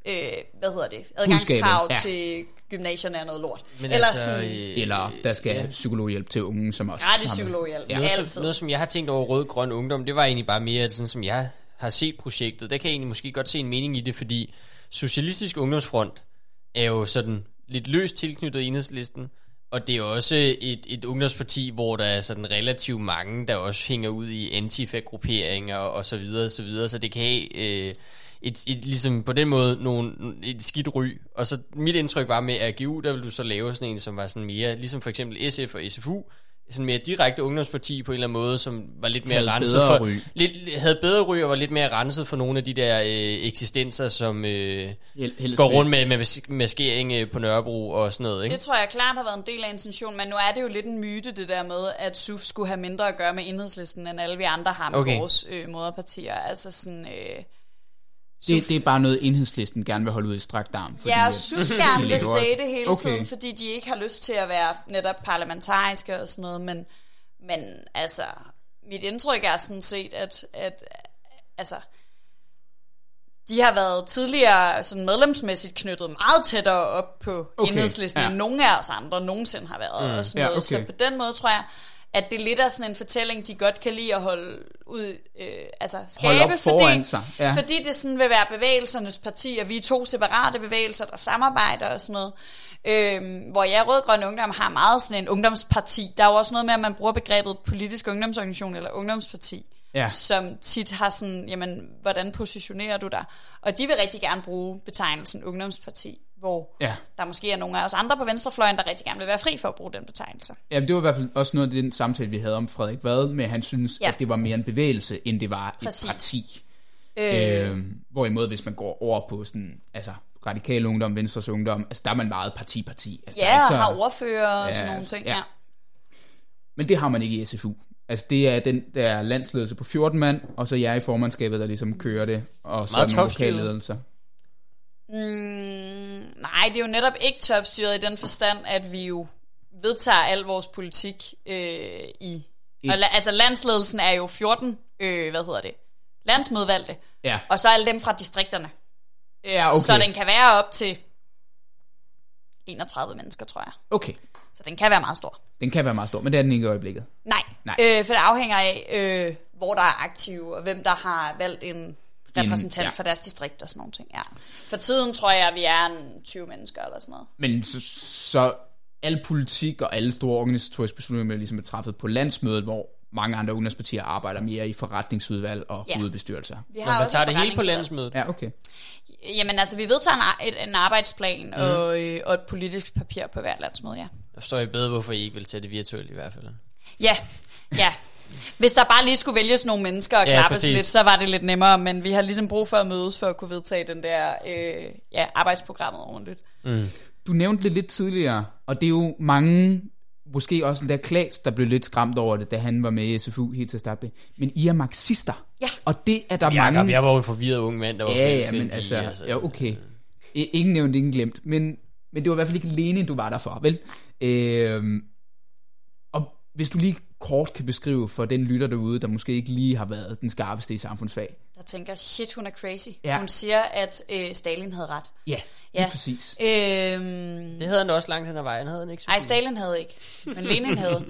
S3: øh, hvad hedder det, adgangskrav
S1: ja.
S3: til gymnasierne er noget lort.
S2: Men
S3: Eller
S2: altså,
S3: sådan,
S2: øh,
S1: eller der skal ja. psykologhjælp til unge, som også...
S3: gratis
S1: har med-
S3: psykologhjælp.
S1: Ja.
S3: Ja.
S2: noget,
S3: Altid.
S2: som, noget, som jeg har tænkt over Rød-Grøn Ungdom, det var egentlig bare mere, at sådan som jeg har set projektet, der kan jeg egentlig måske godt se en mening i det, fordi Socialistisk Ungdomsfront er jo sådan lidt løst tilknyttet enhedslisten, og det er også et, et ungdomsparti, hvor der er sådan relativt mange, der også hænger ud i antifa-grupperinger og så videre, så videre, så det kan have øh, et, et, ligesom på den måde nogle, et skidt ry. Og så mit indtryk var med AGU, der vil du så lave sådan en, som var sådan mere, ligesom for eksempel SF og SFU, sådan mere direkte ungdomsparti på en eller anden måde, som var lidt mere
S1: Havde
S2: renset
S1: bedre
S2: for,
S1: ry.
S2: lidt, havde bedre ry og var lidt mere renset for nogle af de der øh, eksistenser, som øh,
S1: Hel-
S2: går rundt med, med mas- maskering øh, på Nørrebro og sådan noget, ikke?
S3: Det tror jeg klart har været en del af intentionen, men nu er det jo lidt en myte, det der med, at SUF skulle have mindre at gøre med enhedslisten, end alle vi andre har med
S2: okay.
S3: vores øh, moderpartier. Altså sådan... Øh,
S1: Det, det er bare noget, enhedslisten gerne vil holde ud i strakt arm. Fordi,
S3: Ja, og
S1: de
S3: gerne vil state hele
S1: Okay.
S3: tiden, fordi de ikke har lyst til at være netop parlamentariske og sådan noget, men, men altså, mit indtryk er sådan set, at, at altså, de har været tidligere sådan medlemsmæssigt knyttet meget tættere op på
S1: Okay,
S3: enhedslisten,
S1: ja.
S3: ja. end nogen af os andre nogensinde har været. Mm, og sådan
S1: ja,
S3: noget.
S1: okay.
S3: Så på den måde tror jeg, at det lidt er sådan en fortælling, de godt kan lide at holde ud, øh, altså skabe,
S1: Holde op foran
S3: fordi,
S1: sig, ja.
S3: fordi det sådan vil være bevægelsernes parti, og vi er to separate bevægelser, der samarbejder og sådan noget. Øhm, hvor jeg, Rød Grøn Ungdom, har meget sådan en ungdomsparti. Der er jo også noget med, at man bruger begrebet politisk ungdomsorganisation eller ungdomsparti,
S1: Ja.
S3: som tit har sådan, jamen, hvordan positionerer du dig? Og de vil rigtig gerne bruge betegnelsen ungdomsparti, hvor
S1: Ja.
S3: der måske er nogle af os andre på venstrefløjen, der rigtig gerne vil være fri for at bruge den betegnelse.
S1: Ja, det var i hvert fald også noget af den samtale, vi havde om Frederik Vad, med at han synes, ja.
S3: Ja.
S1: at det var mere en bevægelse, end det var
S3: Præcis.
S1: et parti.
S3: Øh,
S1: Øh, hvorimod, hvis man går over på sådan, altså radikal ungdom, venstres ungdom, altså der er man meget parti-parti. Altså, der er
S3: ja,
S1: ikke så-
S3: har ordfører og
S1: Ja,
S3: sådan nogle ting.
S1: ja.
S3: Ja.
S1: Men det har man ikke i SFU. Altså det er den der landsledelse på 14 mand, og så jeg i formandskabet, der ligesom kører det, og så nogle
S2: topstyret.
S3: Mm, nej, det er jo netop ikke topstyret i den forstand, at vi jo vedtager al vores politik øh, i...
S1: I-
S3: Og, la- altså landsledelsen er jo 14, øh, hvad hedder det, landsmødvalgte,
S1: Ja,
S3: og så alle dem fra distrikterne.
S1: ja okay.
S3: Så den kan være op til 31 mennesker, tror jeg.
S1: Okay,
S3: Så den kan være meget stor.
S1: den kan være meget stor, men det er den ikke i øjeblikket.
S3: Nej,
S1: Nej.
S3: Øh, for det afhænger af, øh, hvor der er aktive, og hvem der har valgt en repræsentant
S1: ja.
S3: for deres distrikt og sådan nogle ting. Ja. For tiden tror jeg, at vi er en 20 mennesker eller sådan noget.
S1: Men så, så al politik og alle store organisatoriske beslutninger bliver ligesom er træffet på landsmødet, hvor mange andre ungdomspartier arbejder mere i forretningsudvalg og
S3: Ja.
S1: hovedbestyrelser.
S3: Vi har
S2: man
S3: også
S2: tager det hele på landsmødet.
S1: Ja, okay.
S3: Jamen altså, vi vedtager en, ar- et, en arbejdsplan mm. og, øh, og et politisk papir på hver landsmøde, ja.
S2: Der forstår jeg bedre, hvorfor I ikke vil tage det virtuelt i hvert fald.
S3: Ja, ja. Hvis der bare lige skulle vælges nogle mennesker og
S2: Ja,
S3: klappes
S2: præcis.
S3: lidt, så var det lidt nemmere, men vi har ligesom brug for at mødes for at kunne vedtage den der øh, ja, arbejdsprogrammet ordentligt.
S1: Du nævnte det lidt tidligere, og det er jo mange, måske også den der Klaas, der blev lidt skræmt over det, da han var med i SFU helt til at starte. Men I er marxister.
S3: Ja.
S1: Og det er der
S2: Jakob,
S1: mange...
S2: jeg var jo en forvirret ung mand, der var
S1: Ja, ja, men
S2: en
S1: altså,
S2: pige,
S1: ja, okay. Ingen nævnt, ingen glemt. Men, men det var i hvert fald ikke Lenin, du var der for, vel? Øhm, og hvis du lige kort kan beskrive for den lytter derude, der måske ikke lige har været den skarpeste i samfundsfag.
S3: Der tænker, shit, hun er crazy.
S1: Ja.
S3: Hun siger, at øh, Stalin havde ret.
S1: Ja, lige
S3: Ja.
S1: præcis.
S3: Øhm,
S2: Det havde han også langt hen ad vejen, havde han ikke?
S3: ej, Stalin havde ikke, men Lenin havde.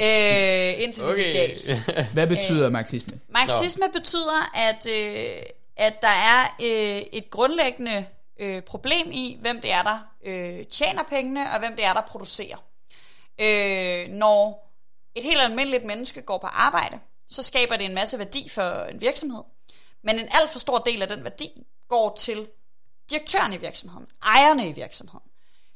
S3: øh, indtil det gik
S2: Okay.
S3: galt. [LAUGHS]
S1: Hvad betyder marxisme?
S3: Marxisme betyder, at, øh, at der er øh, et grundlæggende øh, problem i, hvem det er, der øh, tjener pengene, og hvem det er, der producerer. Øh, når et helt almindeligt menneske går på arbejde, så skaber det en masse værdi for en virksomhed. Men en alt for stor del af den værdi går til direktøren i virksomheden, ejerne i virksomheden.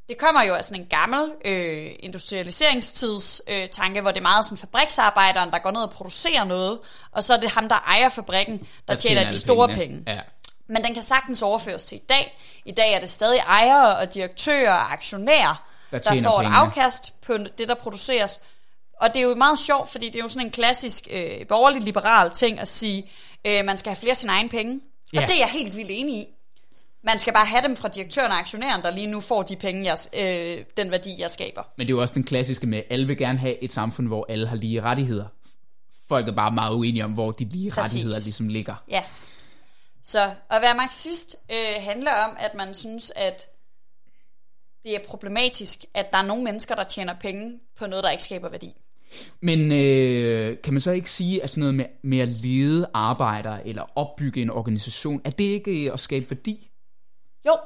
S3: Det kommer jo af sådan en gammel øh, industrialiseringstids øh, tanke, hvor det er meget sådan fabriksarbejderen, der går ned og producerer noget, og så er det ham, der ejer fabrikken, der, der tjener de
S1: alle
S3: store
S1: pengene.
S3: penge.
S1: Ja.
S3: Men den kan sagtens overføres til i dag. I dag er det stadig ejere og direktører og aktionærer,
S1: Der
S3: der,
S1: tjener
S3: får et
S1: pengene.
S3: afkast på det, der produceres. Og det er jo meget sjovt, fordi det er jo sådan en klassisk øh, borgerlig-liberal ting at sige, øh, man skal have flere af sine egne penge.
S1: Ja.
S3: Og det er jeg helt vildt enig i. Man skal bare have dem fra direktøren og aktionæren, der lige nu får de penge, jeg, øh, den værdi, jeg skaber.
S1: Men det er jo også den klassiske med, at alle vil gerne have et samfund, hvor alle har lige rettigheder. Folk er bare meget uenige om, hvor de lige
S3: Præcis.
S1: rettigheder ligesom ligger.
S3: Ja. Så at være marxist øh, handler om, at man synes, at det er problematisk, at der er nogle mennesker, der tjener penge på noget, der ikke skaber værdi.
S1: Men øh, kan man så ikke sige, at sådan noget med, med at lede arbejdere eller opbygge en organisation, er det ikke øh, at skabe værdi?
S3: Jo,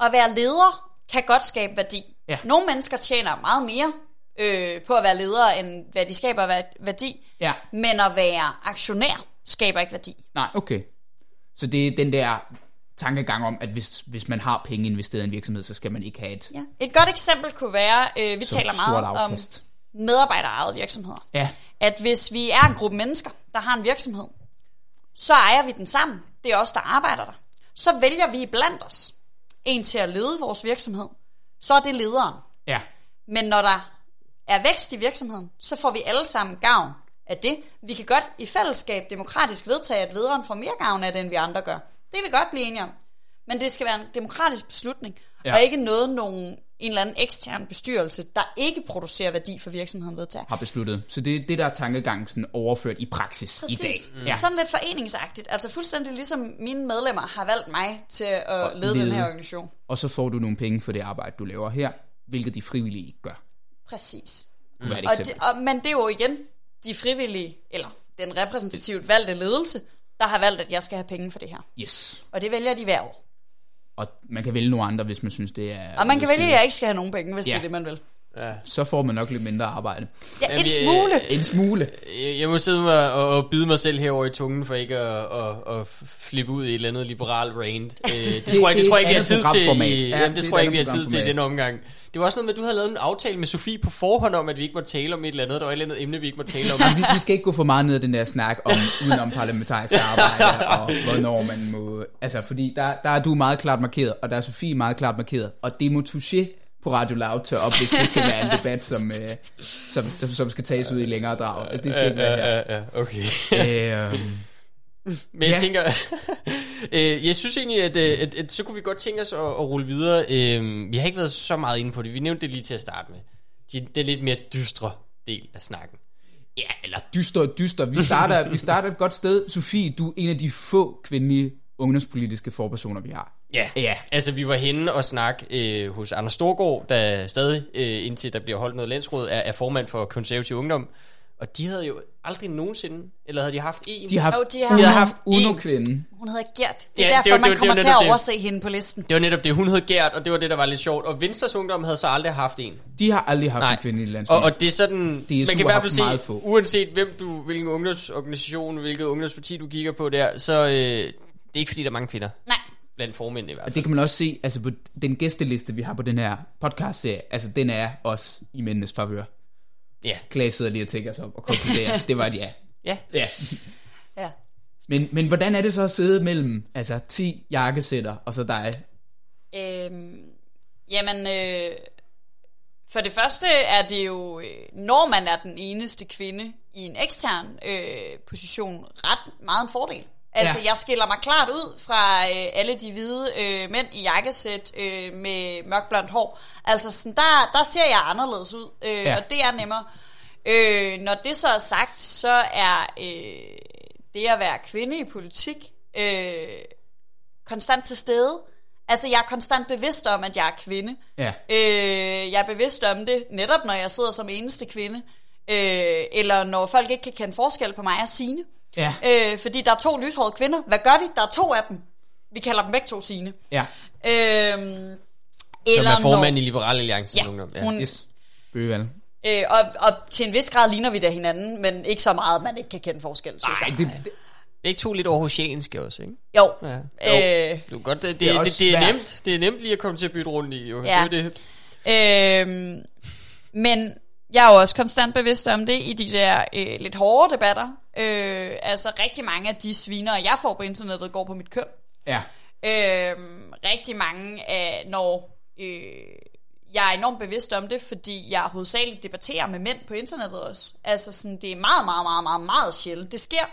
S3: at være leder kan godt skabe værdi.
S1: Ja.
S3: Nogle mennesker tjener meget mere øh, på at være ledere, end hvad de skaber værdi.
S1: Ja.
S3: Men at være aktionær skaber ikke værdi.
S1: Nej, okay. Så det er den der tankegang om, at hvis, hvis man har penge investeret i en virksomhed, så skal man ikke have et
S3: Ja. Et godt eksempel kunne være, øh, vi
S1: så
S3: taler meget om. Medarbejderejede virksomheder.
S1: Ja,
S3: At hvis vi er en gruppe mennesker, der har en virksomhed, så ejer vi den sammen. Det er os, der arbejder der. Så vælger vi blandt os en til at lede vores virksomhed. Så er det lederen.
S1: ja.
S3: Men når der er vækst i virksomheden, så får vi alle sammen gavn af det. Vi kan godt i fællesskab demokratisk vedtage, at lederen får mere gavn af det, end vi andre gør. Det kan vi godt blive enige om. Men det skal være en demokratisk beslutning,
S1: Ja.
S3: ja. og ikke noget, nogen, en eller anden ekstern bestyrelse, der ikke producerer værdi for virksomheden vedtager.
S1: har besluttet. Så det er det, der er tankegangen sådan overført i praksis i dag.
S3: Præcis. Mm. Sådan lidt foreningsagtigt. Altså fuldstændig ligesom mine medlemmer har valgt mig til at lede den
S1: lede.
S3: her organisation.
S1: Og så får du nogle penge for det arbejde, du laver her, hvilket de frivillige ikke gør.
S3: Præcis.
S1: Et
S3: Og det, og, men det er jo igen de frivillige, eller den repræsentativt valgte ledelse, der har valgt, at jeg skal have penge for det her.
S1: Yes.
S3: Og det vælger de hver år.
S1: Og man kan vælge nogle andre, hvis man synes, det er...
S3: Og man kan vælge, at jeg ikke skal have nogen penge, hvis
S1: Ja.
S3: det er det, man vil.
S1: Så får man nok lidt mindre arbejde.
S3: Ja,
S2: Jamen,
S3: en
S2: jeg-
S3: smule.
S1: En smule.
S2: Jeg jeg må sidde mig og, og bide mig selv herover i tungen for ikke at, at, at flippe ud i et eller andet liberal rant. Øh, det, tror jeg, det
S1: det
S2: tror
S1: er
S2: jeg ikke, vi har tid til. I,
S1: Ja,
S2: jamen,
S1: det
S2: det tror jeg ikke, vi har tid til i den omgang. Det var også noget med, at du havde lavet en aftale med Sofie på forhånd om, at vi ikke må tale om et eller andet. Der var et eller andet emne, vi ikke må tale om.
S1: vi, [LAUGHS] vi skal ikke gå for meget ned ad den der snak om udenom parlamentarisk arbejde, og hvornår man må... Altså, fordi der, der er du meget klart markeret, og der er Sofie meget klart markeret, og det må touché på Radio Loud tage op, hvis det skal være en debat, som, øh, som, som, som skal tages ud i længere drag. Det skal ikke være her.
S2: okay.
S1: Øh, [LAUGHS]
S2: Men jeg
S1: Ja.
S2: tænker, [LAUGHS] øh, jeg synes egentlig, at, øh, at, at så kunne vi godt tænke os at, at rulle videre. Øh, vi har ikke været så meget inde på det. Vi nævnte det lige til at starte med. De, den lidt mere dystre del af snakken.
S1: ja, eller dyster og dyster. Vi starter, vi starter et godt sted. Sofie, du er en af de få kvindelige ungdomspolitiske forpersoner, vi har.
S2: Ja.
S1: Ja.
S2: Altså, vi var henne og snakke øh, hos Anders Storgård, der stadig, øh, indtil der bliver holdt noget landsråd, er, er formand for konservativ ungdom. Og de havde jo aldrig nogensinde, eller havde de haft en?
S1: De har haft,
S3: Jo, de har-
S2: De haft
S1: Uno
S2: en-
S1: kvinde.
S3: Hun hedder Gert. Det er
S2: Ja,
S3: derfor,
S2: det var-
S3: man
S2: det var-
S3: kommer
S2: det
S3: til at
S2: netop det.
S3: overse hende på listen.
S2: Det var netop det, hun hed Gert, og det var det, der var lidt sjovt. Og Venstres Ungdom havde så aldrig haft en.
S1: De har aldrig haft
S2: Nej.
S1: en kvinde i landsbyen.
S2: Og, og det er sådan,
S1: De er
S2: man kan i hvert fald se,
S1: få.
S2: uanset hvem du, hvilken ungdomsorganisation, hvilket ungdomsparti du kigger på der, så øh, det er ikke fordi, der er mange kvinder
S3: Nej.
S2: blandt formændene i hvert
S1: Og
S2: fald.
S1: det kan man også se, altså på den gæsteliste, vi har på den her podcast-serie, altså den er også i mændenes favør.
S2: Ja,
S1: Klaas sidder lige og tænker sig op og konkluderer, [LAUGHS] det var et ja.
S2: ja.
S1: ja.
S3: Ja.
S1: Men, men hvordan er det så at sidde mellem altså 10 jakkesætter og så dig?
S3: Øhm, jamen, øh, for det første er det jo, øh, når man er den eneste kvinde i en ekstern øh, position, ret meget en fordel. Altså,
S1: Ja.
S3: jeg skiller mig klart ud fra øh, alle de hvide øh, mænd i jakkesæt øh, med mørkblondt hår. Altså, sådan, der, der ser jeg anderledes ud, øh,
S1: Ja.
S3: og det er nemmere. Øh, når det så er sagt, så er øh, det at være kvinde i politik øh, konstant til stede. Altså, jeg er konstant bevidst om, at jeg er kvinde.
S1: Ja.
S3: Øh, jeg er bevidst om det, netop når jeg sidder som eneste kvinde. Øh, eller når folk ikke kan kende forskel på mig og Signe.
S1: Ja.
S3: Øh, fordi der er to lyshårede kvinder. Hvad gør vi? Der er to af dem. Vi kalder dem begge to Signe.
S1: Ja.
S3: Øh,
S2: Som
S3: eller
S2: er formand
S3: når,
S2: i Liberal Alliance
S3: Ja,
S2: Ungdom. Ja.
S3: hun,
S1: Yes. Bøgevalg.
S3: øh, og, og til en vis grad ligner vi da hinanden, men ikke så meget, at man ikke kan kende forskel, synes
S1: Nej,
S3: jeg.
S1: det, det,
S2: Begge to lidt aarhusianske også, ikke?
S3: Jo.
S2: Ja.
S3: Øh,
S2: Du, godt, det, det,
S1: Det er
S2: det, det, er nemt. Det er nemt lige at komme til at bytte rundt i, jo.
S3: Ja.
S2: Det er det.
S3: Øhm, men jeg er jo også konstant bevidst om det i de der øh, lidt hårde debatter. Øh, altså rigtig mange af de sviner, jeg får på internettet, går på mit køn.
S1: Ja.
S3: Øhm, rigtig mange af, når øh, jeg er enormt bevidst om det, fordi jeg hovedsageligt debatterer med mænd på internettet også. Altså sådan, det er meget, meget, meget, meget, meget sjældent. Det sker,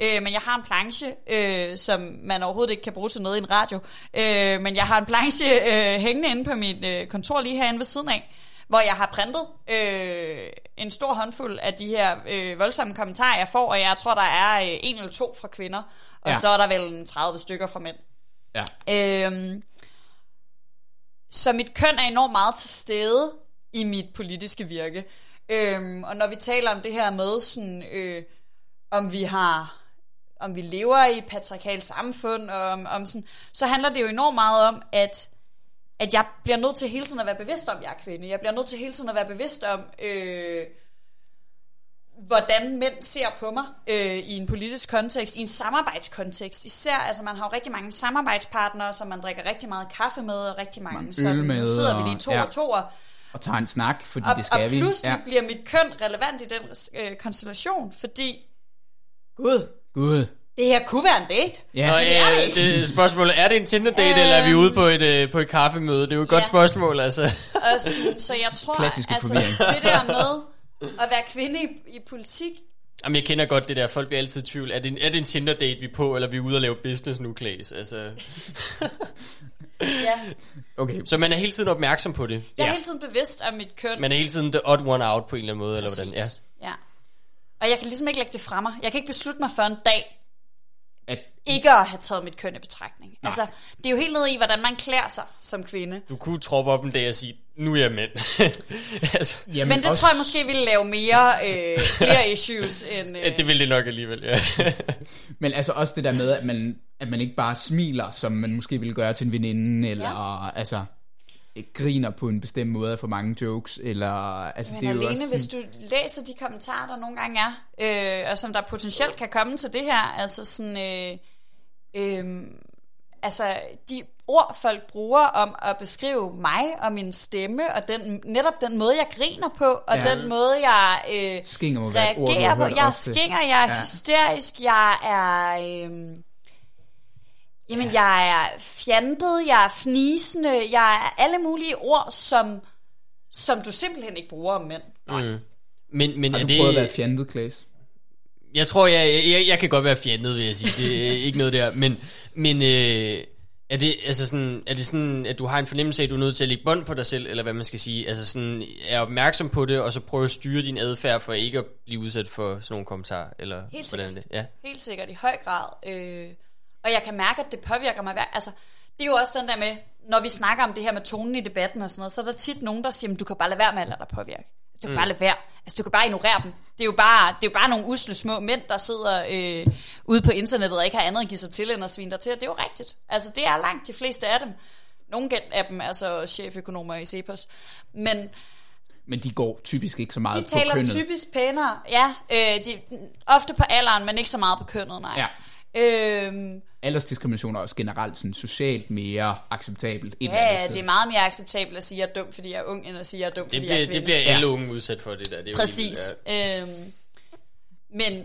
S3: øh, men jeg har en planche, øh, som man overhovedet ikke kan bruge til noget i en radio. Øh, men jeg har en planche øh, hængende inde på mit øh, kontor lige herinde ved siden af, hvor jeg har printet øh, en stor håndfuld af de her øh, voldsomme kommentarer, jeg får, og jeg tror, der er øh, en eller to fra kvinder, og
S1: Ja.
S3: så er der vel en 30 stykker fra mænd.
S1: Ja.
S3: Øhm, så mit køn er enormt meget til stede i mit politiske virke. Øhm, og når vi taler om det her med, sådan, øh, om vi har om vi lever i et patriarkalt samfund, og om, om sådan, så handler det jo enormt meget om, at, at jeg bliver nødt til hele tiden at være bevidst om, at jeg er kvinde. Jeg bliver nødt til hele tiden at være bevidst om, øh, hvordan mænd ser på mig øh, i en politisk kontekst, i en samarbejdskontekst. Især, altså man har jo rigtig mange samarbejdspartnere, som man drikker rigtig meget kaffe med, og rigtig mange,
S1: Mange
S3: så
S1: øl
S3: nu
S1: med,
S3: sidder vi
S1: og-
S3: lige to
S1: ja.
S3: og to, og,
S1: Og tager en snak, fordi
S3: og,
S1: det skal
S3: og
S1: vi.
S3: pludselig
S1: Ja.
S3: ja. bliver mit køn relevant i den øh, konstellation, fordi, gud,
S1: Gud.
S3: Det her kunne være en date.
S1: Ja.
S3: Men det er det
S2: øh,
S3: ikke.
S2: det spørgsmålet, er det en Tinder-date,
S3: Øhm.
S2: eller er vi ude på et, øh, på et kaffemøde? Det er jo et godt
S3: Ja.
S2: spørgsmål, altså.
S3: Og sådan, så jeg tror,
S1: Klassiske
S3: altså, det der med at være kvinde i, i politik,
S2: Jamen, jeg kender godt det der. Folk bliver altid i tvivl. Er det, en, er det en Tinder-date, vi er på, eller er vi ude og lave business nu, Klaas? Altså,
S3: ja,
S1: Okay.
S2: så man er hele tiden opmærksom på det.
S3: jeg er
S1: Ja.
S3: hele tiden bevidst om mit køn.
S2: Man er hele tiden the odd one out på en eller anden måde, eller hvordan? Ja.
S3: Præcis. ja. Og jeg kan ligesom ikke lægge det fra mig. Jeg kan ikke beslutte mig for en dag, ikke at have taget mit køn i betragtning. Altså, det er jo helt ned i, hvordan man klæder sig som kvinde.
S2: Du kunne troppe op en dag og sige, nu er jeg mænd. [LAUGHS] altså,
S1: jamen,
S3: Men det
S1: også,
S3: tror jeg måske ville lave mere, øh, [LAUGHS] flere issues end... Øh,
S2: det vil det nok alligevel, ja. [LAUGHS]
S1: Men altså også det der med, at man, at man ikke bare smiler, som man måske ville gøre til en veninde, eller ja. altså griner på en bestemt måde for mange jokes, eller altså
S3: Men
S1: det er jo
S3: alene,
S1: også
S3: hvis
S1: sådan,
S3: du læser de kommentarer, der nogle gange er, øh, og som der potentielt kan komme til det her, altså sådan, øh, øh, altså de ord, folk bruger om at beskrive mig og min stemme, og den, netop den måde, jeg griner på, og
S1: Ja.
S3: den måde, jeg øh,
S1: Skinger må ord,
S3: reagerer på. Jeg er
S1: ofte.
S3: skinger, jeg er
S1: Ja.
S3: ja. hysterisk, jeg er... Øh, Jamen, ja. jeg er fjantet, jeg er fnisende, jeg er alle mulige ord, som, som du simpelthen ikke bruger om mænd.
S2: Mm. Men, men
S1: Har
S2: er
S1: du
S2: det...
S1: prøvet at være fjantet, Klaas?
S2: Jeg tror, jeg, jeg, jeg kan godt være fjandet, vil jeg sige. Det er ikke noget der. Men, men øh, er, det, altså sådan, er det sådan, at du har en fornemmelse af, at du er nødt til at lægge bånd på dig selv, eller hvad man skal sige? Altså sådan, er opmærksom på det, og så prøve at styre din adfærd for ikke at blive udsat for sådan nogle kommentarer? Eller
S3: Helt
S2: hvordan er det? Ja.
S3: Helt sikkert, i høj grad. Øh, og jeg kan mærke, at det påvirker mig. Altså, det er jo også den der med, når vi snakker om det her med tonen i debatten og sådan noget, så er der tit nogen, der siger, "Men du kan bare lade være med at lade dig påvirke. Du kan mm. bare lade være. Altså, du kan bare ignorere dem. Det er jo bare, det er jo bare nogle usle små mænd, der sidder øh, ude på internettet og ikke har andet at give sig til, end at svine dig til. Og det er jo rigtigt. Altså, det er langt de fleste af dem. Nogle af dem er så cheføkonomer i Cepos. Men
S1: Men de går typisk ikke så meget
S3: de
S1: på
S3: taler
S1: kønnet.
S3: typisk pænere. Ja, øh, de, ofte på alderen, men ikke så meget på kønnet, nej.
S1: Ja.
S3: Øhm,
S1: Aldersdiskrimination er også generelt sådan socialt mere acceptabelt et eller
S3: Ja,
S1: andet
S3: ja,
S1: sted.
S3: det er meget mere acceptabelt at sige, at jeg er dum, fordi jeg er ung, end at sige, at jeg er dum,
S2: Det,
S3: fordi jeg er
S2: bliver,
S3: kvinde.
S2: det bliver alle unge udsat for, det der. Det er jo helt
S3: Præcis.
S2: vildt,
S3: Øhm, men,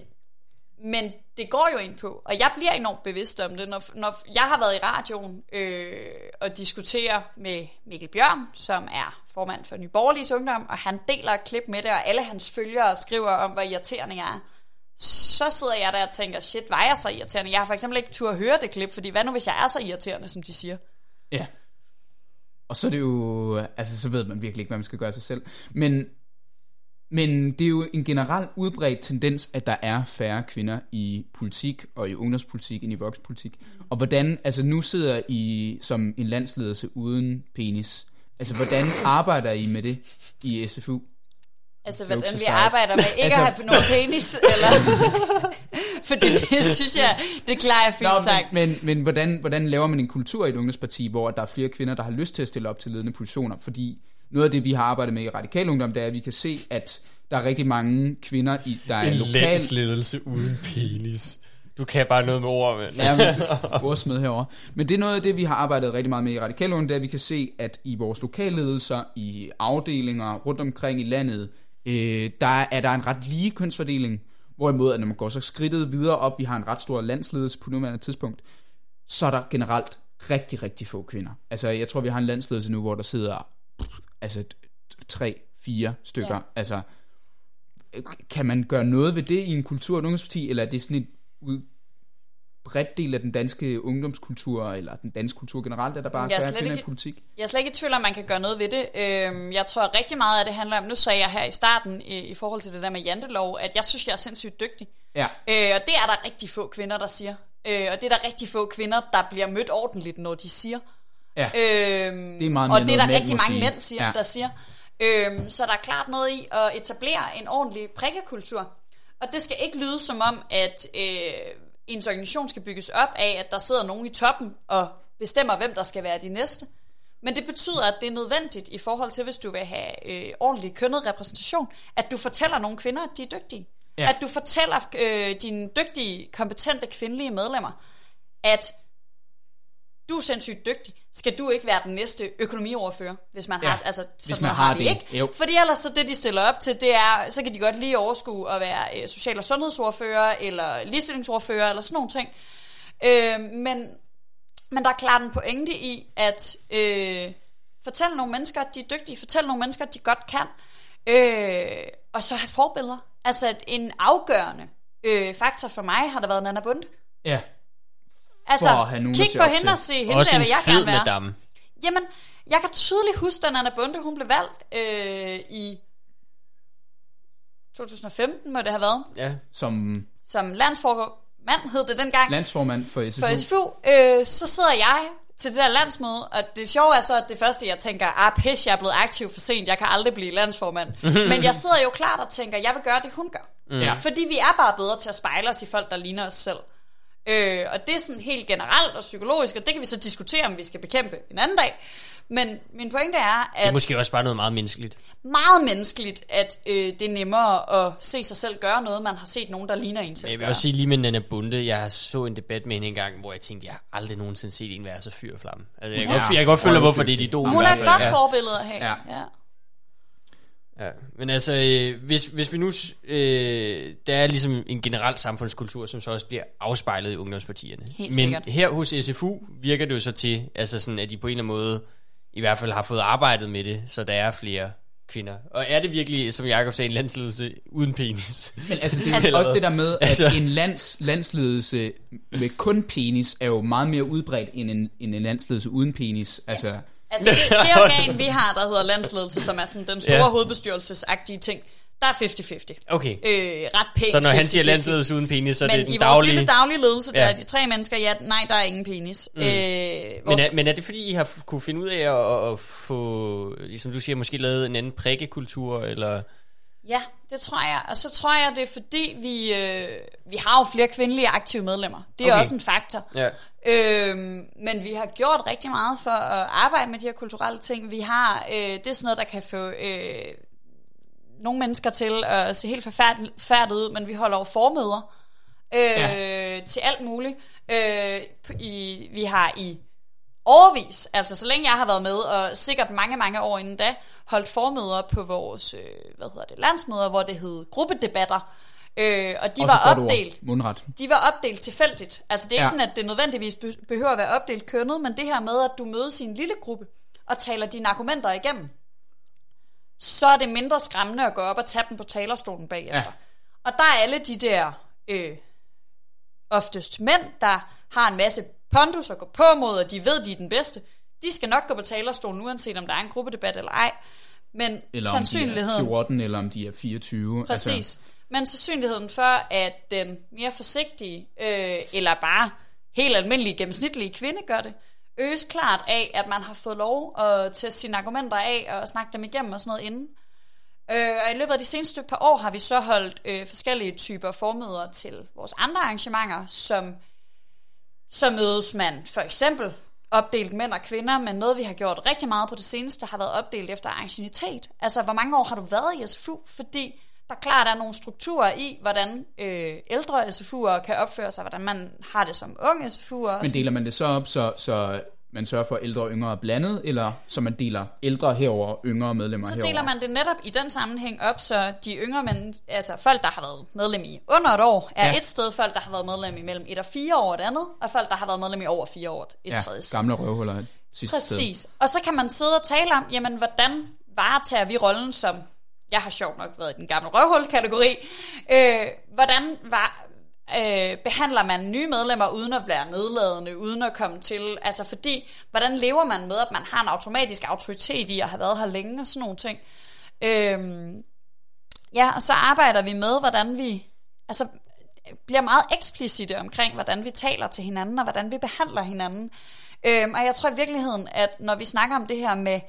S3: men det går jo ind på, og jeg bliver enormt bevidst om det, når, når jeg har været i radioen øh, og diskuterer med Mikkel Bjørn, som er formand for Nyborgerliges Ungdom, og han deler et klip med det, og alle hans følgere skriver om, hvor irriterende jeg er. Så sidder jeg der og tænker, shit, var jeg så irriterende? Jeg har for eksempel ikke tur at høre det klip, fordi hvad nu, hvis jeg er så irriterende, som de siger?
S1: Ja. Og så er det jo, altså så ved man virkelig ikke, hvad man skal gøre sig selv. Men, men det er jo en generelt udbredt tendens, at der er færre kvinder i politik og i ungdomspolitik end i vokspolitik. Og hvordan, altså nu sidder I som en landsledelse uden penis. Altså hvordan arbejder I med det i SFU?
S3: Altså, hvordan vi arbejder med ikke
S1: Altså-
S3: at have nogen penis, eller... [LAUGHS] Fordi det synes jeg, det klarer jeg fint,
S1: Nå,
S3: tak.
S1: men, men, men hvordan, hvordan laver man en kultur i et ungdomsparti, hvor der er flere kvinder, der har lyst til at stille op til ledende positioner? Fordi noget af det, vi har arbejdet med i Radikal Ungdom, det er, at vi kan se, at der er rigtig mange kvinder, i, der er
S2: En
S1: lokal...
S2: landsledelse uden penis. Du kan bare noget med ord, men...
S1: Ja, men, [LAUGHS] ordsmed herovre. Men det er noget af det, vi har arbejdet rigtig meget med i Radikale Ungdom, det er, at vi kan se, at i vores lokalledelser, i afdelinger rundt omkring i landet, øh, der er der en ret lige kønsfordeling. Hvorimod, at når man går så skridtet videre op, vi har en ret stor landsledelse på nuværende tidspunkt, så er der generelt rigtig, rigtig få kvinder. Altså, jeg tror, vi har en landsledelse nu, hvor der sidder altså tre, fire stykker.
S3: Ja.
S1: Altså, kan man gøre noget ved det i en kultur- og ungdomsparti, eller er det sådan ud, bredt del af den danske ungdomskultur, eller den danske kultur generelt, at der bare
S3: Jeg er slet
S1: færre kvinder i
S3: ikke-
S1: politik?
S3: Jeg er slet ikke i tvivl om, man kan gøre noget ved det. Øhm, jeg tror rigtig meget af det handler om, nu sagde jeg her i starten, i, forhold til det der med jantelov, at jeg synes, jeg er sindssygt dygtig.
S1: Ja,
S3: Øh, og det er der rigtig få kvinder, der siger. Øh, og det er der rigtig få kvinder, der bliver mødt ordentligt, når de siger.
S1: ja.
S3: Øhm,
S1: Det er meget
S3: og det er der rigtig mange
S1: sige.
S3: mænd, siger,
S1: ja.
S3: der siger. Øhm, så der er klart noget i at etablere en ordentlig prikkekultur. Og det skal ikke lyde som om, at øh, ens organisation skal bygges op af, at der sidder nogen i toppen og bestemmer, hvem der skal være de næste. Men det betyder, at det er nødvendigt i forhold til, hvis du vil have øh, ordentlig kønnet repræsentation, at du fortæller nogle kvinder, at de er dygtige.
S1: Ja.
S3: At du fortæller øh, dine dygtige, kompetente kvindelige medlemmer, at du er sindssygt dygtig. Skal du ikke være den næste økonomioverfører, hvis man
S1: Ja,
S3: har, altså,
S1: hvis
S3: sådan
S1: man har
S3: de
S1: det.
S3: ikke.
S1: Jo.
S3: Fordi ellers så det, de stiller op til, det er, så kan de godt lige overskue at være øh, social- og sundhedsordfører, eller ligestillingsordfører, eller sådan nogle ting. Øh, men, men der er klart en pointe i, at øh, fortælle nogle mennesker, at de er dygtige, fortælle nogle mennesker, at de godt kan, øh, og så have forbilleder. Altså at en afgørende øh, faktor for mig har der været Nana Bunde.
S1: ja.
S3: Altså,
S1: For at have nogen
S3: kig på hende og se hende
S2: Også
S3: der, vil jeg gerne være.
S2: madame.
S3: Jamen, jeg kan tydeligt huske, da Nana Bunde, hun blev valgt øh, i 2015, må det have været,
S2: Ja.
S1: Som
S3: som landsformand hed det dengang,
S1: landsformand for SFU.
S3: for SFU, øh, så sidder jeg til det der landsmøde, og det sjove er så, at det første, jeg tænker, ah pis, jeg er blevet aktiv for sent, jeg kan aldrig blive landsformand. [LAUGHS] Men jeg sidder jo klart og tænker, jeg vil gøre det, hun gør.
S1: Ja.
S3: Fordi vi er bare bedre til at spejle os i folk, der ligner os selv. Øh, og det er sådan helt generelt og psykologisk, og det kan vi så diskutere, om vi skal bekæmpe en anden dag. Men min pointe er,
S2: Det er
S3: at
S2: måske også bare noget meget menneskeligt.
S3: meget menneskeligt, at øh, det er nemmere at se sig selv gøre noget, man har set nogen, der ligner en selv
S2: Jeg vil
S3: gøre.
S2: også sige lige med Nana Bunde, jeg så en debat med hende engang, hvor jeg tænkte, jeg har aldrig nogensinde set en være så fyr og flamme. Altså, jeg, kan
S1: Ja.
S2: godt, jeg kan godt følge, hvorfor det er de idol.
S3: Hun
S2: i
S3: er
S2: hvert
S3: et godt forbillede at have.
S1: Ja.
S3: ja.
S2: Ja, men altså, øh, hvis, hvis vi nu, øh, der er ligesom en generel samfundskultur, som så også bliver afspejlet i ungdomspartierne.
S3: Helt
S2: men
S3: sikkert.
S2: her hos SFU virker det jo så til, altså sådan, at de på en eller anden måde, i hvert fald har fået arbejdet med det, så der er flere kvinder. Og er det virkelig, som Jacob sagde, en landsledelse uden penis?
S1: Men altså, det er [LAUGHS]
S3: Altså-
S1: også det der med, at
S2: Altså-
S1: en lands, landsledelse med kun penis er jo meget mere udbredt end en, end en landsledelse uden penis. Altså,
S3: Altså det, det [LAUGHS] organ, vi har, der hedder landsledelse, som er sådan den store
S2: Ja.
S3: hovedbestyrelsesagtige ting, der er 50-50.
S2: Okay,
S3: Øh, ret pænt
S2: så når han siger
S3: 50-50.
S2: landsledelse uden penis, så er
S3: Men
S2: det den
S3: i vores
S2: daglige...
S3: lille daglige ledelse, der
S2: Ja.
S3: er de tre mennesker, ja, nej, der er ingen penis. Mm. Øh,
S2: Men
S3: vores,
S2: er, men er det fordi, I har kunne finde ud af at, at få, ligesom du siger, måske lavet en anden prikkekultur, eller...
S3: Ja, det tror jeg. Og så tror jeg, det er fordi, vi, øh, vi har jo flere kvindelige aktive medlemmer. Det er
S2: Okay.
S3: også en faktor.
S2: Ja.
S3: Øhm, men vi har gjort rigtig meget for at arbejde med de her kulturelle ting. Vi har, øh, det er sådan noget, der kan få øh, nogle mennesker til at se helt forfærdeligt ud, men vi holder jo formøder øh, ja. til alt muligt. Øh, i, vi har i overvis, altså så længe jeg har været med, og sikkert mange, mange år inden da, holdt formøder på vores, øh, hvad hedder det, landsmøder, hvor det hed gruppedebatter, øh, og de
S1: også
S3: var opdelt
S1: Mundret.
S3: de var opdelt tilfældigt. Altså det er ikke
S1: Ja.
S3: ja. sådan, at det nødvendigvis be- behøver at være opdelt kønnet, men det her med, at du mødes i en lille gruppe og taler dine argumenter igennem, så er det mindre skræmmende at gå op og tage dem på talerstolen bagefter.
S1: Ja.
S3: Og der er alle de der øh, oftest mænd, der har en masse pondus og går på mod, og de ved, de er den bedste. De skal nok gå på talerstolen, uanset om der er en gruppedebat eller ej. Men
S1: Eller om de er
S3: sandsynligheden...
S1: 14, eller om de er 24.
S3: Præcis. Altså. Men sandsynligheden for, at den mere forsigtige, øh, eller bare helt almindelige gennemsnitlige kvinde gør det, øges klart af, at man har fået lov at teste sine argumenter af og snakke dem igennem og sådan noget inden. Øh, og i løbet af de seneste par år har vi så holdt øh, forskellige typer formøder til vores andre arrangementer, som så mødes man for eksempel opdelt mænd og kvinder, men noget vi har gjort rigtig meget på det seneste har været opdelt efter arrangionitet. Altså, hvor mange år har du været i SFU? Fordi der klart er nogle strukturer i, hvordan øh, ældre SFU'er kan opføre sig, hvordan man har det som ung SFU'er.
S1: Men deler man det så op, så, så man sørger for, ældre og yngre blandet, eller så man deler ældre herover yngre medlemmer
S3: så
S1: herover?
S3: deler man det netop i den sammenhæng op, så de yngre men, altså folk, der har været medlem i under et år, er
S1: Ja.
S3: et sted, folk, der har været medlem i mellem et og fire år et andet, og folk, der har været medlem i over fire år et
S1: ja,
S3: tredje sted.
S1: gamle røvhuller et sidste sted.
S3: Præcis. Og så kan man sidde og tale om, jamen, hvordan varetager vi rollen som, jeg har sjovt nok været i den gamle røvhul-kategori, øh, hvordan var, øh, behandler man nye medlemmer uden at være nedladende, uden at komme til, altså fordi, hvordan lever man med, at man har en automatisk autoritet i at have været her længe og sådan nogle ting. Øh, ja, og så arbejder vi med, hvordan vi, altså bliver meget eksplicite omkring, hvordan vi taler til hinanden, og hvordan vi behandler hinanden. Øh, og jeg tror i virkeligheden, at når vi snakker om det her med,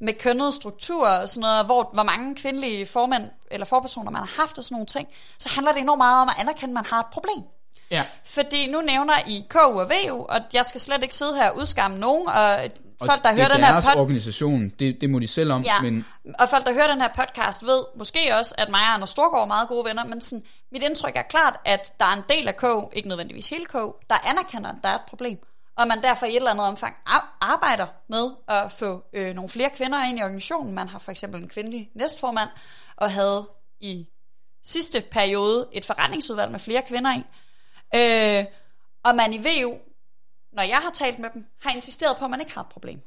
S3: med kønnede strukturer og sådan noget, hvor, hvor mange kvindelige formænd eller forpersoner man har haft og sådan nogle ting, så handler det enormt meget om at anerkende, at man har et problem.
S1: Ja,
S3: Fordi nu nævner I KU og VU, og jeg skal slet ikke sidde her og udskamme nogen, og
S1: og
S3: folk, der hører
S1: er
S3: den her podcast,
S1: organisation, det, det må de selv om,
S3: Ja,
S1: men
S3: og folk, der hører den her podcast, ved måske også, at mig og Anders Storgård er meget gode venner, men sådan, mit indtryk er klart, at der er en del af K, ikke nødvendigvis hele K, der anerkender, at der er et problem, og man derfor i et eller andet omfang arbejder med at få øh, nogle flere kvinder ind i organisationen. Man har for eksempel en kvindelig næstformand, og havde i sidste periode et forretningsudvalg med flere kvinder i. Øh, og man i VU, når jeg har talt med dem, har insisteret på, at man ikke har et problem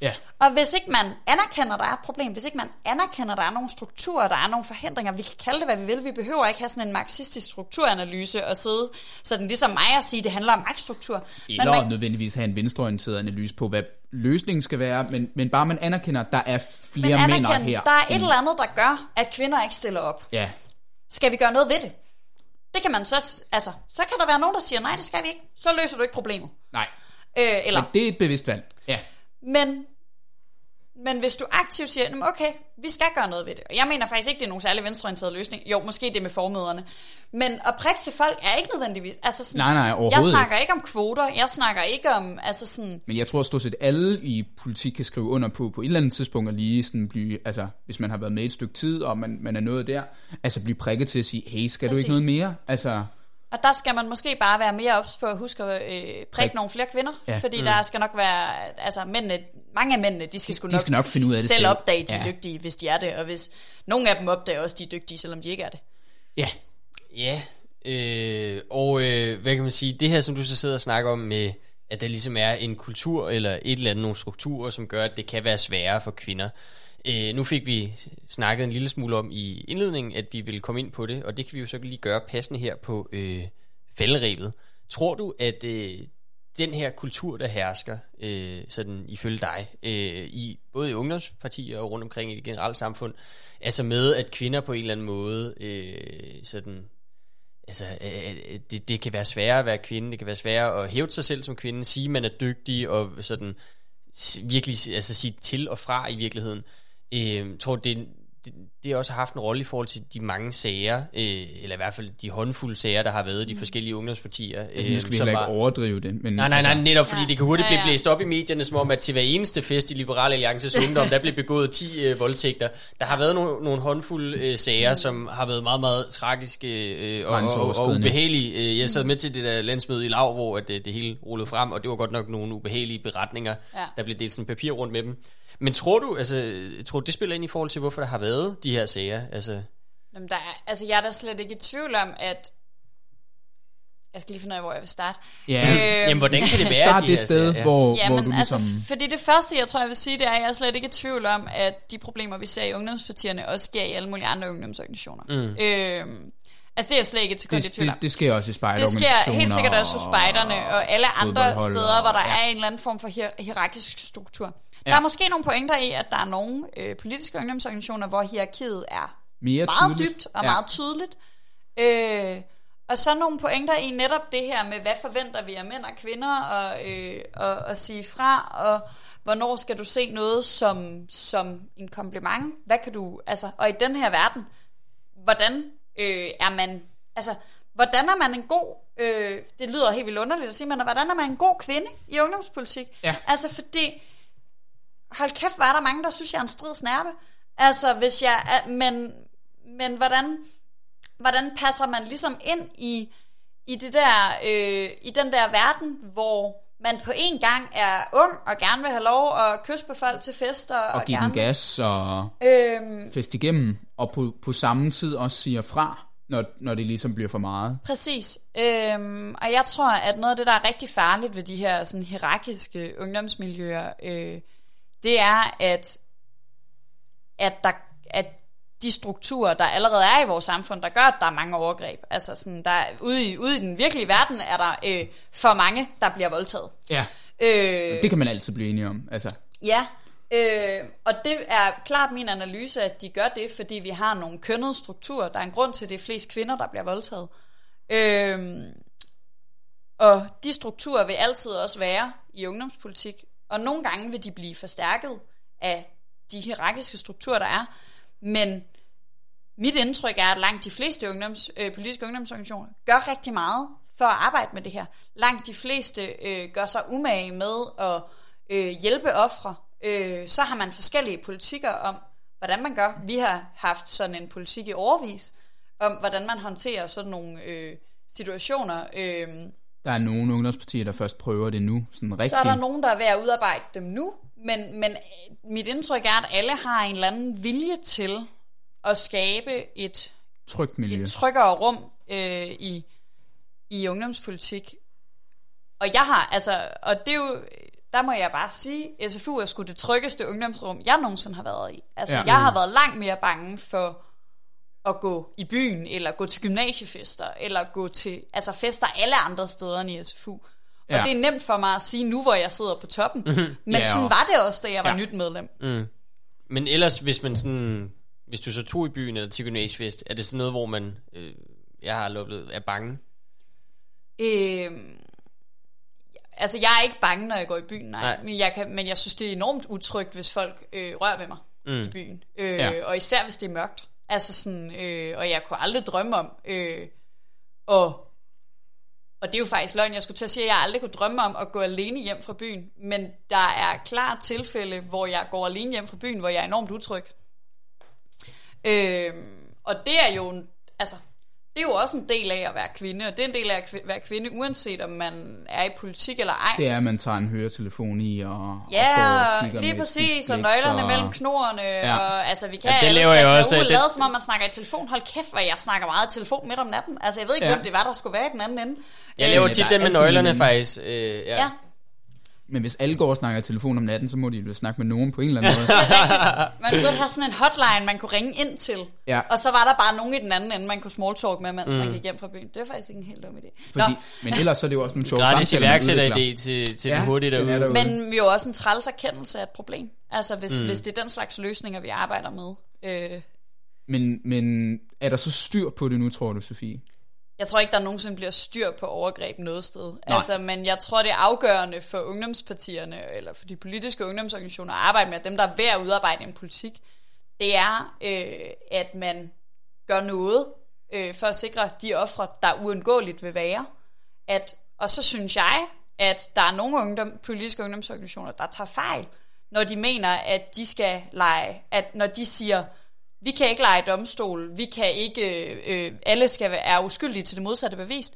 S1: ja,
S3: Og hvis ikke man anerkender, at der er et problem, hvis ikke man anerkender, at der er nogle strukturer, der er nogle forhindringer, vi kan kalde det, hvad vi vil, vi behøver ikke have sådan en marxistisk strukturanalyse og sidde sådan ligesom mig at sige, det handler om magtstruktur. Men
S1: eller
S3: man,
S1: nødvendigvis have en venstreorienteret analyse på, hvad løsningen skal være, men, men bare man anerkender, at der er
S3: men
S1: flere mænd her.
S3: der er et eller andet, der gør, at kvinder ikke stiller op.
S1: Ja,
S3: Skal vi gøre noget ved det? Det kan man så, altså, så kan der være nogen, der siger, nej, det skal vi ikke. Så løser du ikke problemet.
S1: nej,
S3: Øh, eller,
S1: men det er et bevidst valg.
S3: Men, men hvis du aktivt siger, "Jamen, okay, vi skal gøre noget ved det. Og jeg mener faktisk ikke, det er nogen særlig venstreorienteret løsning. Jo, måske det med formøderne. Men at prikke til folk er ikke nødvendigvis... Altså sådan,
S1: Nej, nej,
S3: Jeg
S1: overhovedet
S3: snakker ikke om kvoter. Jeg snakker ikke om... Altså sådan,
S1: Men jeg tror stort set alle i politik kan skrive under på, på et eller andet tidspunkt at lige sådan blive, altså hvis man har været med et stykke tid, og man, man er nået der, altså blive prikket til at sige, hey, skal du ikke noget
S3: Præcis.
S1: mere? Altså,
S3: og der skal man måske bare være mere ops på at huske at øh, prikke
S1: Prik.
S3: nogle flere kvinder.
S1: Ja.
S3: Fordi mm. der skal nok være... Altså mændene, mange af mændene, de skal, sgu
S1: de
S3: nok,
S1: skal nok finde ud af det
S3: selv
S1: selv.
S3: opdage, de
S1: Ja.
S3: dygtige, hvis de er det. Og hvis nogle af dem opdager også, de er dygtige, selvom de ikke er det.
S1: ja,
S2: Ja, øh, og øh, hvad kan man sige, det her som du så sidder og snakker om med, at der ligesom er en kultur eller et eller andet, nogle strukturer, som gør, at det kan være sværere for kvinder. Øh, Øh, nu fik vi snakket en lille smule om i indledningen, at vi ville komme ind på det, og det kan vi jo så lige gøre passende her på øh, fælderevet. Tror du, at øh, den her kultur, der hersker, øh, sådan ifølge dig, øh, i både i ungdomspartier og rundt omkring i det generelle samfund, altså med, at kvinder på en eller anden måde øh, sådan altså, øh, øh, det, det kan være sværere at være kvinde, det kan være sværere at hæve sig selv som kvinde, sige, man er dygtig, og sådan virkelig altså, sige til og fra i virkeligheden. Øh, tror det, det, det også har haft en rolle i forhold til de mange sager, øh, eller i hvert fald de håndfulde sager, der har været i de forskellige ungdomspartier.
S1: altså, nu skal vi heller ikke
S2: var-
S1: overdrive det, men
S2: Nej, nej, nej,
S1: altså,
S2: netop fordi
S3: Ja.
S2: det kan hurtigt
S3: Ja,
S2: blive
S3: ja.
S2: blæst op i medierne, som om, at til hver eneste fest i Liberale Alliances Ungdom, der blev begået 10 øh, voldtægter. Der har været nogle, nogle håndfulde øh, sager, som har været meget, meget tragiske øh, og, og, og
S1: Grænseoverskridende.
S2: ubehagelige. Øh, Jeg sad med til det der landsmøde i Lav, hvor at, øh, det hele rullede frem, og det var godt nok nogle ubehagelige beretninger.
S3: Ja.
S2: Der blev delt sådan papir rundt med dem. Men tror du, altså, tror du, det spiller ind i forhold til, hvorfor der har været de her sager? Altså,
S3: Jamen, der er, altså, jeg er da slet ikke i tvivl om, at... Jeg skal lige finde ud af, hvor jeg vil starte.
S1: Ja,
S3: Øhm,
S2: jamen, hvordan kan det [LAUGHS] være,
S1: start
S2: de
S1: det
S2: her
S1: sted,
S2: sager?
S1: hvor,
S3: Ja,
S1: hvor
S3: men
S1: du
S3: altså,
S1: ligesom...
S3: fordi det første, jeg tror, jeg vil sige, det er, at jeg er slet ikke i tvivl om, at de problemer, vi ser i ungdomspartierne, også sker i alle mulige andre ungdomsorganisationer. Mm. Øhm, altså, det er jeg slet ikke i
S1: det,
S3: tvivl om.
S1: det, det sker også i
S3: Det
S1: spejderorganisationer.
S3: sker helt sikkert også hos spejderne og alle andre steder, hvor der
S1: ja.
S3: er en eller anden form for hier- hierarkisk struktur.
S1: Ja.
S3: Der er måske nogle pointer i, at der er nogle øh, politiske ungdomsorganisationer, hvor hierarkiet er
S1: Mere
S3: meget
S1: tydeligt.
S3: dybt og
S1: Ja.
S3: meget tydeligt. Øh, og så nogle pointer i netop det her med, hvad forventer vi af mænd og kvinder, og, øh, og, og sige fra, og hvornår skal du se noget som, som en kompliment? Hvad kan du, altså, og i den her verden, hvordan øh, er man, altså, hvordan er man en god, øh, det lyder helt vildt underligt at sige, men hvordan er man en god kvinde i ungdomspolitik?
S1: Ja.
S3: Altså, fordi, hold kæft, var der mange, der synes, jeg er en stridsnerve. Altså, hvis jeg, er- men, men hvordan, hvordan passer man ligesom ind i, i, det der, øh, i den der verden, hvor man på en gang er ung og gerne vil have lov at kysse på folk til fester.
S1: Og,
S3: og
S1: give
S3: gerne,
S1: den gas og
S3: Øhm,
S1: fest igennem, og på, på samme tid også siger fra, når, når det ligesom bliver for meget.
S3: Præcis. Øhm, og jeg tror, at noget af det, der er rigtig farligt ved de her sådan, hierarkiske ungdomsmiljøer, øh, det er, at, at, der, at de strukturer, der allerede er i vores samfund, der gør, at der er mange overgreb. Altså sådan, der, er- ude, i, ude i den virkelige verden er der øh, for mange, der bliver voldtaget.
S1: Ja.
S3: Øh,
S1: Det kan man altid blive enige om. Altså,
S3: Ja, øh, og det er klart min analyse, at de gør det, fordi vi har nogle kønnede strukturer. Der er en grund til, at det er flest kvinder, der bliver voldtaget. Øh, og de strukturer vil altid også være i ungdomspolitik, og nogle gange vil de blive forstærket af de hierarkiske strukturer, der er. Men mit indtryk er, at langt de fleste ungdoms, øh, politiske ungdomsorganisationer gør rigtig meget for at arbejde med det her. Langt de fleste øh, gør sig umage med at øh, hjælpe ofre. Øh, så har man forskellige politikker om, hvordan man gør. Vi har haft sådan en politik i overvis om, hvordan man håndterer sådan nogle øh, situationer. Øh,
S1: der er nogle ungdomspartier, der først prøver det nu, sådan rigtigt.
S3: så er der nogen, der er ved at udarbejde dem nu, men, men øh, mit indtryk er, at alle har en eller anden vilje til at skabe et
S1: trygt miljø.
S3: et tryggere rum øh, i, i ungdomspolitik. Og jeg har, altså, og det er jo, der må jeg bare sige, SFU er sgu det tryggeste ungdomsrum, jeg nogensinde har været i. Altså,
S1: Ja.
S3: ja. jeg har været langt mere bange for at gå i byen, eller gå til gymnasiefester, eller gå til altså fester alle andre steder end i SFU. Og
S1: Ja.
S3: det er nemt for mig at sige nu, hvor jeg sidder på toppen. Men
S1: Ja,
S3: sådan
S1: og-
S3: var det også, da jeg var
S1: Ja.
S3: nyt medlem.
S2: Mm. Men ellers, hvis man sådan... Hvis du så tog i byen eller til gymnasiefest, er det sådan noget, hvor man... Øh, jeg har oplevet, er bange?
S3: Øhm, altså, jeg er ikke bange, når jeg går i byen, nej.
S2: Nej.
S3: Men, jeg kan, men jeg synes, det er enormt utrygt, hvis folk øh, rører ved mig mm. i byen. Øh,
S1: ja.
S3: Og især, hvis det er mørkt. Altså sådan, øh, og jeg kunne aldrig drømme om, øh, og, og det er jo faktisk løgn, jeg skulle til at sige, at jeg aldrig kunne drømme om at gå alene hjem fra byen. Men der er klart tilfælde, hvor jeg går alene hjem fra byen, hvor jeg er enormt utryg. Øh, og det er jo, en- altså, det er jo også en del af at være kvinde, og det er en del af at være kvinde, uanset om man er i politik eller ej.
S1: Det er, at man tager en høretelefon i og, og
S3: Ja,
S1: går
S3: og lige præcis, og nøglerne
S1: og-
S3: mellem knorene,
S1: Ja.
S3: og altså vi kan
S2: Ja, det
S3: alle
S2: laver jeg også,
S3: lave,
S2: det-
S3: lade som om man snakker i telefon. Hold kæft, hvor jeg snakker meget i telefon midt om natten. Altså jeg ved ikke,
S1: Ja.
S3: hvem det var, der skulle være i den anden ende.
S2: Jeg
S3: Øh,
S2: laver
S1: der
S2: tit den med nøglerne, faktisk. Øh, ja.
S3: Ja,
S1: Men hvis alle går og snakker i telefon om natten, så må de jo snakke med nogen på en eller anden måde. [LAUGHS]
S3: Man burde have sådan en hotline, man kunne ringe ind til.
S1: Ja.
S3: Og så var der bare nogen i den anden ende, man kunne smalltalk med, mens mm. man gik hjem fra byen. Det er faktisk ikke en helt dum idé.
S1: Fordi, men ellers så er det jo også nogle sjove
S2: Gratis
S1: samtaler, man
S2: iværksætteridé til, til
S1: Ja,
S2: den hurtige
S1: er
S2: derude.
S1: derude.
S3: Men vi er jo også en træls erkendelse af et problem. Altså hvis, mm. hvis det er den slags løsninger, vi arbejder med. Øh,
S1: Men, men er der så styr på det nu, tror du, Sofie?
S3: Jeg tror ikke, der nogensinde bliver styr på overgreb noget sted. Altså, men jeg tror, det er afgørende for ungdomspartierne, eller for de politiske ungdomsorganisationer at arbejde med, at dem, der er ved at udarbejde en politik, det er, øh, at man gør noget øh, for at sikre de ofre, der uundgåeligt vil være. At, og så synes jeg, at der er nogle ungdom, politiske ungdomsorganisationer, der tager fejl, når de mener, at de skal lege, at når de siger, vi kan ikke lege domstol, vi kan ikke, øh, alle skal være, er uskyldige til det modsatte bevist.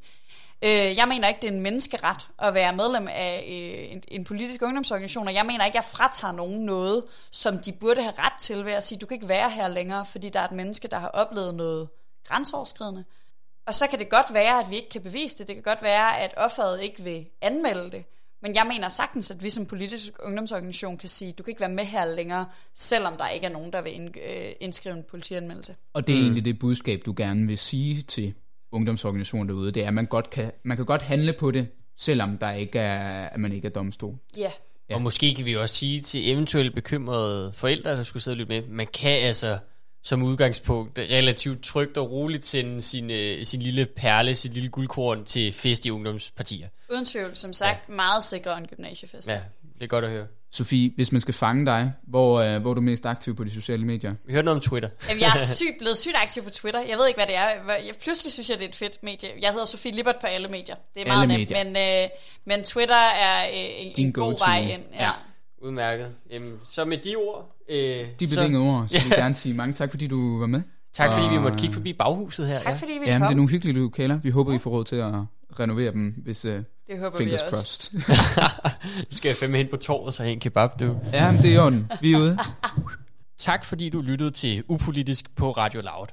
S3: Øh, jeg mener ikke, det er en menneskeret at være medlem af øh, en, en politisk ungdomsorganisation, og jeg mener ikke, jeg fratager nogen noget, som de burde have ret til ved at sige, du kan ikke være her længere, fordi der er et menneske, der har oplevet noget grænseoverskridende. Og så kan det godt være, at vi ikke kan bevise det. Det kan godt være, at offeret ikke vil anmelde det. Men jeg mener sagtens, at vi som politisk ungdomsorganisation kan sige, du kan ikke være med her længere, selvom der ikke er nogen, der vil øh, indskrive en politianmeldelse.
S1: Og det er mm. egentlig det budskab, du gerne vil sige til ungdomsorganisationer derude, det er, at man, godt kan, man kan godt handle på det, selvom der ikke er, at man ikke er domstol.
S3: Ja,
S2: Ja. Og måske kan vi også sige til eventuelt bekymrede forældre, der skulle sidde og lytte med, man kan altså som udgangspunkt relativt trygt og roligt sende sin, øh, sin lille perle, sit lille guldkorn til fest i ungdomspartier.
S3: uden tvivl, som sagt, ja. meget sikrere end gymnasiefest.
S2: Ja, det er godt at høre.
S1: Sofie, hvis man skal fange dig, hvor, øh, hvor er du mest aktiv på de sociale medier?
S2: Vi hørte noget om Twitter.
S3: Jamen, jeg er [LAUGHS] sygt, blevet sygt aktiv på Twitter. Jeg ved ikke, hvad det er. Jeg, pludselig synes jeg, det er et fedt medie. Jeg hedder Sofie Lippert på alle medier. Det er meget
S1: Alle
S3: nemt,
S1: medier.
S3: men, øh, men Twitter er øh, en,
S1: Din
S3: en god vej ind. Ja.
S1: Ja.
S2: Udmærket. Jamen, så med de ord... Øh,
S1: De
S2: så-
S1: bevingede ord, så vil jeg [LAUGHS] gerne sige mange tak, fordi du var med.
S2: Tak fordi vi
S1: Og-
S2: måtte kigge forbi baghuset her.
S3: Tak fordi vi
S1: Ja, men det er nogle hyggelige lokaler. Vi håber, I får råd til at renovere dem, hvis uh,
S3: Det håber vi
S1: fingers
S3: også.
S1: crossed. [LAUGHS] [LAUGHS]
S2: Nu skal jeg fandme hen på torvet og have en kebab, du.
S1: ja, men det er i orden. Vi er ude.
S2: Tak fordi du lyttede til Upolitisk på Radio Loud.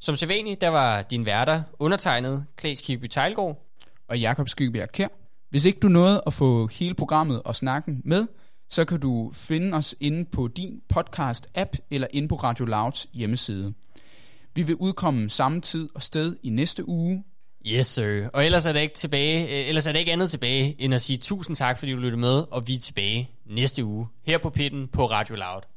S2: Som sædvanligt, der var din værter undertegnet Klaas Kibby Tejlgaard.
S1: og Jakob Skybjerg Kær. Hvis ikke du nåede at få hele programmet og snakken med, så kan du finde os inde på din podcast-app eller inde på Radio Louds hjemmeside. Vi vil udkomme samme tid og sted i næste uge.
S2: Yes, sir. Og ellers er der ikke tilbage, øh, ellers er der ikke andet tilbage, end at sige tusind tak, fordi du lyttede med, og vi er tilbage næste uge her på Pitten på Radio Loud.